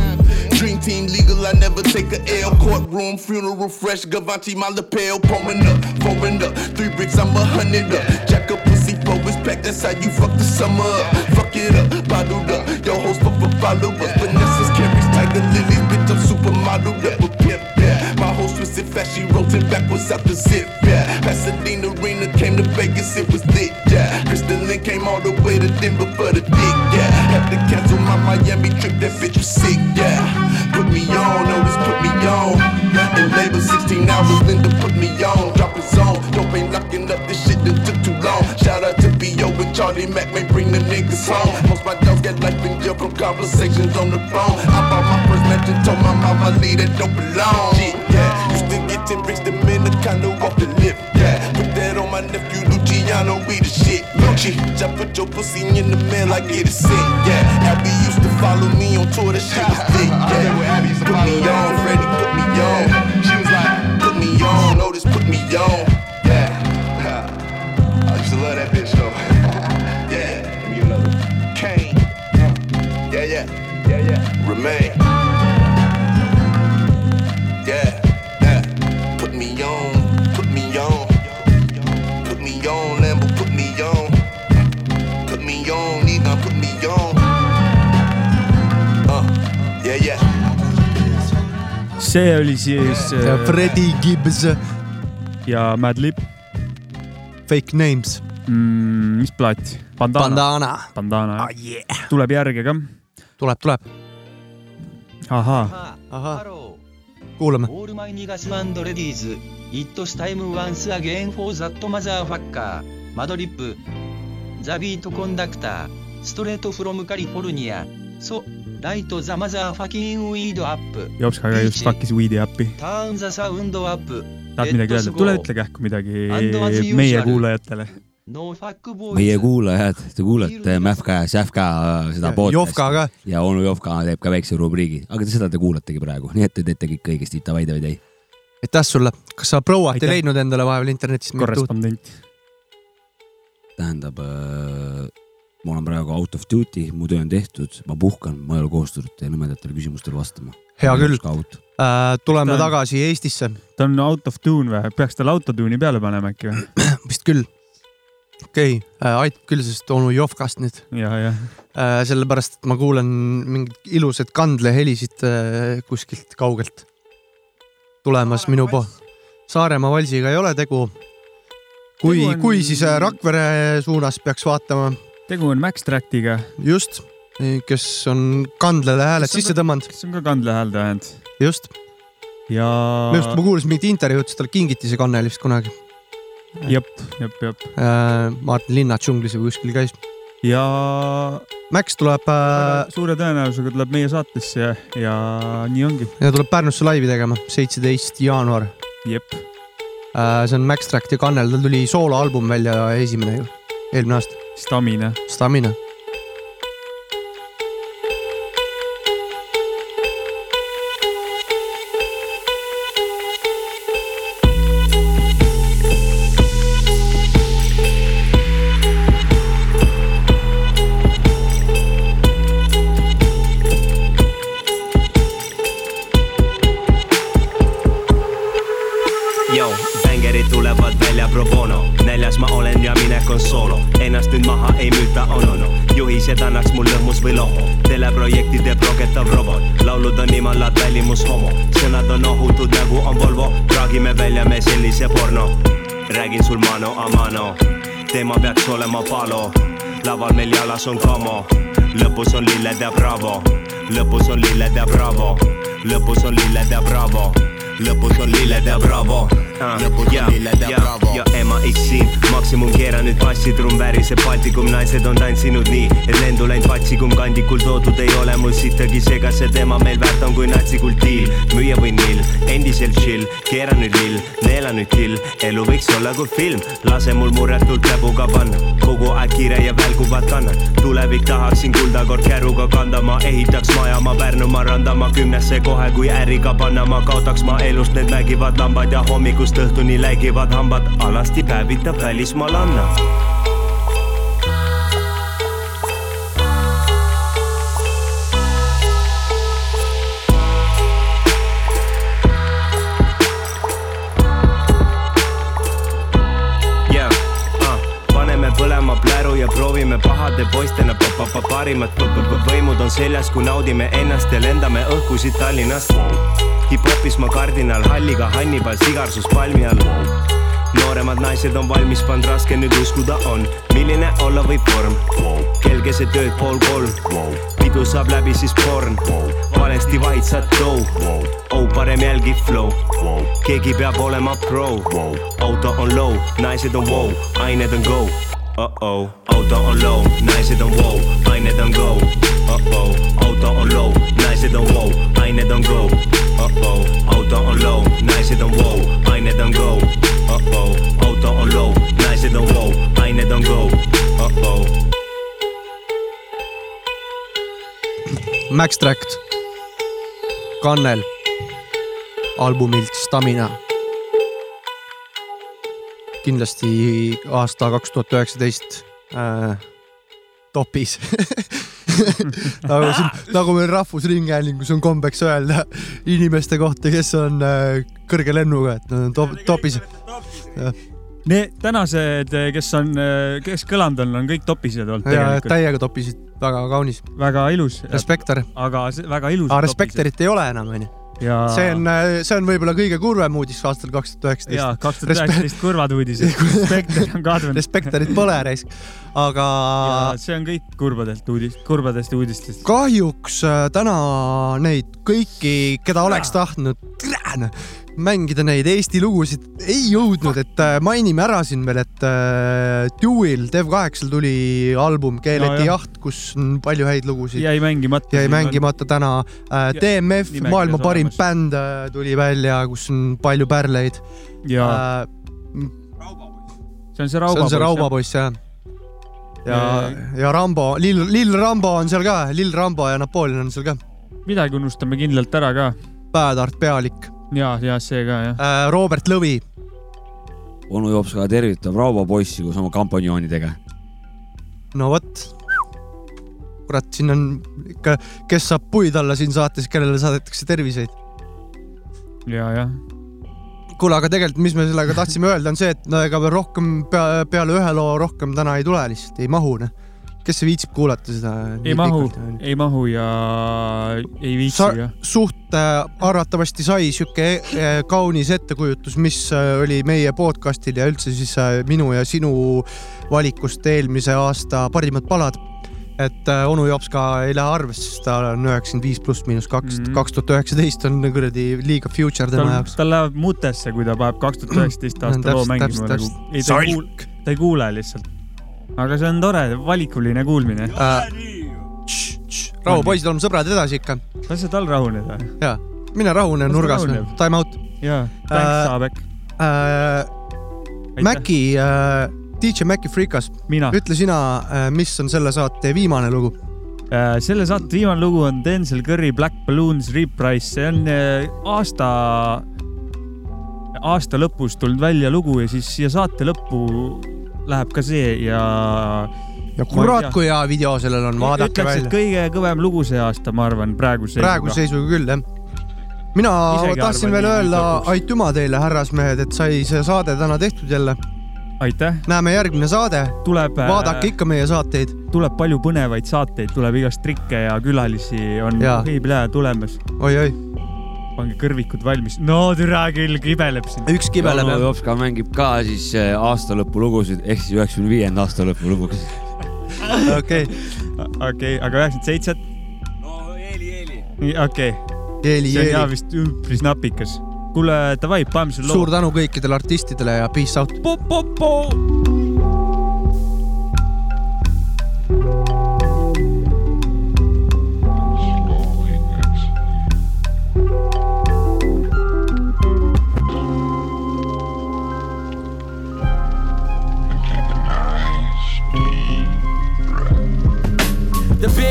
Dream team legal, I never take a L. Courtroom, funeral fresh, Gavanti, my lapel. Pouring up, pouring up. Three bricks, I'm a hundred up. Jack up pussy for his pack, that's how you fuck the summer up. Fuck it up, bottled up. Your host for followers. Vanessa's carries tiger lilies, bitch, I'm supermodel up. Pimp, yeah. It fast, she rolled backwards out the zip, yeah. Pasadena Arena came to Vegas, it was lit, yeah. Crystalline came all the way to Denver for the dick, yeah. Had to cancel my Miami trip, that bitch was sick, yeah. Put me on, notice put me on. And labor 16 hours, Linda put me on. Dropping zone, dope ain't locking up, this shit that took too long. Shout out to B.O. and Charlie Mack, may bring the niggas home. Most my dogs get life in jail from conversations on the phone. I bought my first mansion, told my mama leave that don't belong. Shit, yeah. Used to get 10 bricks, the men off the lift, yeah. Put that on my nephew Luciano, we the shit. Lucci, just put your pussy in the mail, I get it sick, yeah. Abby used to follow me on tour, that shit was thick, yeah. Put me on, Freddie, put me on. She was like, put me on, notice, put me on, yeah. I used to love that bitch though. yeah. Let me another. Kane. Yeah, yeah. Yeah, yeah. Remain. see oli siis ja äh, Freddie Gibbs , ja Madlib Fake Names , mm, , mis plaat ? Bandana, Bandana , Bandana ah, jah. yeah. tuleb järge ka . tuleb , tuleb , ahaa , ahah , kuulame . オールマイニガスレディーズ It's time once again for that motherfucker マドリップザビートコンダクターストレートフロムカリフォルニアソ ライトザマザーファキンウィードアップ Jops ka just pakkis Weedi äppi .ターンザサウンドアップ tahad midagi öelda ? tule ütle kähku midagi And as usual. meie kuulajatele . No fuck boys meie kuulajad , te kuulate Mähka ja Sähka seda Jovka ka. ja onu Jovka teeb ka väikse rubriigi , aga te seda te kuulategi praegu , nii et te teete kõik õigesti , davai , davai , davai . aitäh sulle , kas sa prouat ei Aitäh. leidnud endale vahepeal internetist mingit uut ? korrespondent . tähendab äh, , ma olen praegu out of duty, mu töö on tehtud, ma puhkan, ma ei ole kohustatud teie nõmedatele küsimustele vastama. hea küll, Scout. tuleme Ta- tagasi Eestisse, ta on out of tune või? peaks talle autotune'i peale panema äkki või? vist küll. okei okay., aitab küll, sest onu Jovkast nüüd, ja, jah. sellepärast et ma kuulen mingit ilusat kandlehelisid äh, kuskilt kaugelt tulemas minu po-. Saaremaa valsiga ei ole tegu. kui on- kui siis äh, Rakvere suunas peaks vaatama, tegu on Max Tractiga, just, kes on kandlele hääled sisse tõmmanud, kes on ka kandlehääldajad just. ja minu arust ma kuulsin mingit intervjuud, siis talle kingiti see kannel vist kunagi. jep, jep, jep ma vaatan Linna džunglis või kuskil käis. ja Max tuleb äh, suure tõenäosusega tuleb meie saatesse ja, ja nii ongi. ja tuleb Pärnusse laivi tegema, seitseteist jaanuar. jep, see on Max Tract ja Kannel, tal tuli sooloalbum välja esimene ju, eelmine aasta, Stamina. Stamina. Yo, bängerid tulevad välja pro bono näljas ma olen on soolo Ennast nüüd maha ei müüta onono juhised annaks mul lõhmus või loho. Teleprojekti teeb roketav robot. Laulud on imalad välimus homo. Sõnad on ohutud nagu on Volvo. Traagime välja me sellise porno. Räägin sul mano a mano. Teema peaks olema palo. Laval meil jalas on kamo lõpus on lilled ja bravo. Lõpus on lilled ja bravo. Lõpus on lilled ja bravo lõpus on lilled ja bravo. Lõpus on lilled ja bravo. ja ema issin maksimum keera nüüd bassitrumm väriseb Baltikum naised on tantsinud nii et lendu läinud patsikum kandikul toodud ei ole. Mul sittagi seega see teema meil väärt on kui natsikultiil müüa või nill endiselt chill keera nüüd lill neela nüüd kill. Elu võiks olla kui film lase mul murretult läbuga panna kogu aeg kiire ja välguvad kannad tulevik tahaksin kulda kord käruga kanda. Ma ehitaks maja ma Pärnumaa randa. Ma kümnesse kohe kui äriga panna. Ma kaotaks ma elust need mägivad lambad ja hommikust õhtuni läigivad hambad alasti päevitab välismaa Malanna yeah. uh, põlema pläru ja proovime pahade poistena pa- pa- pa- parimat v- v- v- võimud on seljas, kui naudime ennast ja lendame õhku siit Tallinnast. Hip-hopis ma kardinal Halliga Hannibal sigarsus palmi all. nooremad naised on valmis pannud, raske nüüd uskuda on, milline olla võib vorm. kell keset ööd pool kolm, pidu saab läbi siis porn, valesti vaid saad flow, oh parem jälgi flow, keegi peab olema pro, auto on low, naised on wow, ained on go uh-oh, auto on low, naised on wow, ained on go. Uh-oh, auto on low, naised on wow, ained on go. Uh-oh, auto on low, naised on wow, ained on go. Uh-oh, auto on low, naised on wow, ained on go. Uh-oh. Max Tract, Kannel, albumilt Stamina. Kindlasti aasta kaks tuhat üheksateist äh, topis nagu siin, nagu meil Rahvusringhäälingus on kombeks öelda inimeste kohta, kes on äh, kõrge lennuga, et nad on top, topis. Need tänased, kes on, kes kõlanud on, on kõik topised olnud tegelikult. täiega topisid, väga kaunis. väga ilus. Respekter. aga väga ilus. aga Respekterit ei ole enam, onju. Ja see on, see on võib-olla kõige kurvem uudis aastal kaks tuhat üheksateist. ja kaks tuhat üheksateist kurvad uudised. Respekter on kadunud. Respekterit pole raisk, aga see on kõik kurbadelt uudist, kurbadest uudistest. kahjuks äh, täna neid kõiki, keda oleks tahtnud mängida neid Eesti lugusid, ei jõudnud, et äh, mainime ära siin veel, et äh, Dewey'l Dev8-l tuli album Keeleti jah. jaht, kus on palju häid lugusid. jäi mängimata. jäi mängimata täna äh,. DMF, maailma parim olemas. bänd tuli välja, kus on palju pärleid. ja äh, see on see see Rauba on see Raubapoiss jah. ja, ja Rambo, Lill, Lill Rambo on seal ka, Lill Rambo ja Napoleon on seal ka. midagi unustame kindlalt ära ka. Bad-Art Pealik ja, ja see ka jah. äh,, Robert Lõvi, onu Jops ka tervitab Rauvo poissi koos oma kampanjoonidega. no vot. kurat, siin on ikka, kes saab puid alla siin saates, kellele saadetakse terviseid. ja, jah. kuule, aga tegelikult, mis me sellega tahtsime öelda, on see, et no ega veel rohkem pea, peale ühe loo rohkem täna ei tule lihtsalt, ei mahu noh. Kes see viitsib kuulata seda? ei mahu, ei mahu ja ei viitsi sa ka. suht äh, arvatavasti sai sihuke äh, kaunis ettekujutus, mis äh, oli meie podcast'il ja üldse siis äh, minu ja sinu valikust eelmise aasta parimad palad. et äh, onu Jops ka ei lähe arvesse, sest ta on üheksakümmend viis pluss miinus kaks, Mhm. kaks tuhat üheksateist on kuradi liiga future tema jaoks., tal läheb mutesse, kui ta paneb kaks tuhat üheksateist aasta loo mängima nagu ta ei kuule lihtsalt. Aga see on tore, valikuline kuulmine. rahu, poisid, oleme sõbrad edasi ikka. lase tal rahuneda. ja, mine rahune Las ta nurgas time out. jaa, thanks, Saabek. äh,. Maci äh,, DJ Maci Freekas, ütle sina, mis on selle saate viimane lugu? Äh, selle saate viimane lugu on Denzel Curry Black Balloons Reprise, see on äh, aasta, aasta lõpus tulnud välja lugu ja siis siia saate lõppu läheb ka see ja. ja kurat, kui hea video sellel on, vaadake ütleks, välja. kõige kõvem lugu see aasta, ma arvan, praeguse seisuga. praeguse seisuga küll jah. mina Isegi tahtsin veel öelda aitüma teile, härrasmehed, et sai see saade täna tehtud jälle. aitäh. näeme järgmine saade. tuleb. vaadake ikka meie saateid. tuleb palju põnevaid saateid, tuleb igast trikke ja külalisi on heiplähe tulemas. oi-oi. Pange kõrvikud valmis. no türa küll, kibeleb siin. üks kibeleb onu Jops ka mängib ka siis äh, aasta lõpu lugusid ehk siis üheksakümne viienda aasta lõpu lugusid. okei. okei, aga üheksakümmend seitset? no Eeli, Eeli. okei. Jeeli, see on jeeli. ja vist üpris napikas. kuule, davai, paneme selle loo. suur tänu kõikidele artistidele ja peace out.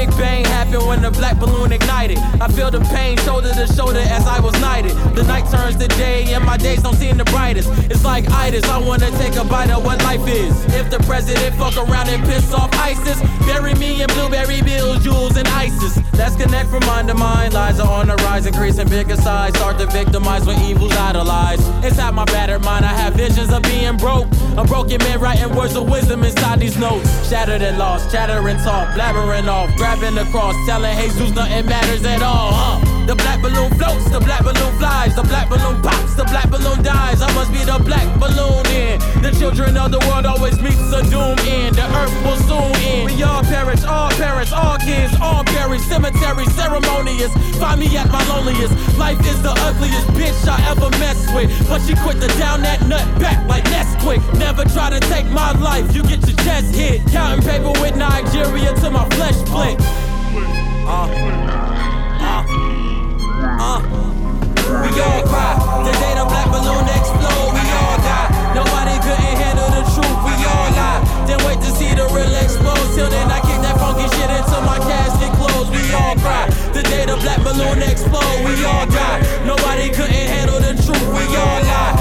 Big Bang happened when the black balloon ignited. I feel the pain shoulder to shoulder as I was knighted. The night turns to day and my days don't seem the brightest. It's like itis, I wanna take a bite of what life is. If the president fuck around and piss off ISIS, bury me in blueberry bills, jewels, and ISIS. Let's connect from mind to mind. Lies are on the rise, increasing bigger size. Start to victimize when evil's idolized. Inside my battered mind, I have visions of being broke. A broken man writing words of wisdom inside these notes. Shattered and lost, chattering talk, blabbering off, grabbing the cross, telling Jesus nothing matters at all. Huh? The black balloon floats, the black balloon flies, the black balloon pops, the black balloon dies. I must be the black balloon in. The children of the world always meets a doom end. The earth will soon end. We all perish, all parents, all kids, all buried. Cemetery ceremonious. Find me at my loneliest. Life is the ugliest bitch I ever messed with. But she quick to down that nut back like Never try to take my life, you get your chest hit. Counting paper with Nigeria till my flesh flick. Uh, uh, uh. We all cry, the day the black balloon explode, we all die. Nobody couldn't handle the truth, we all lie. Then wait to see the real explode. Till then, I kick that funky shit until my casket closed. We all cry, the day the black balloon explode, we all die. Nobody couldn't truth, we all lie.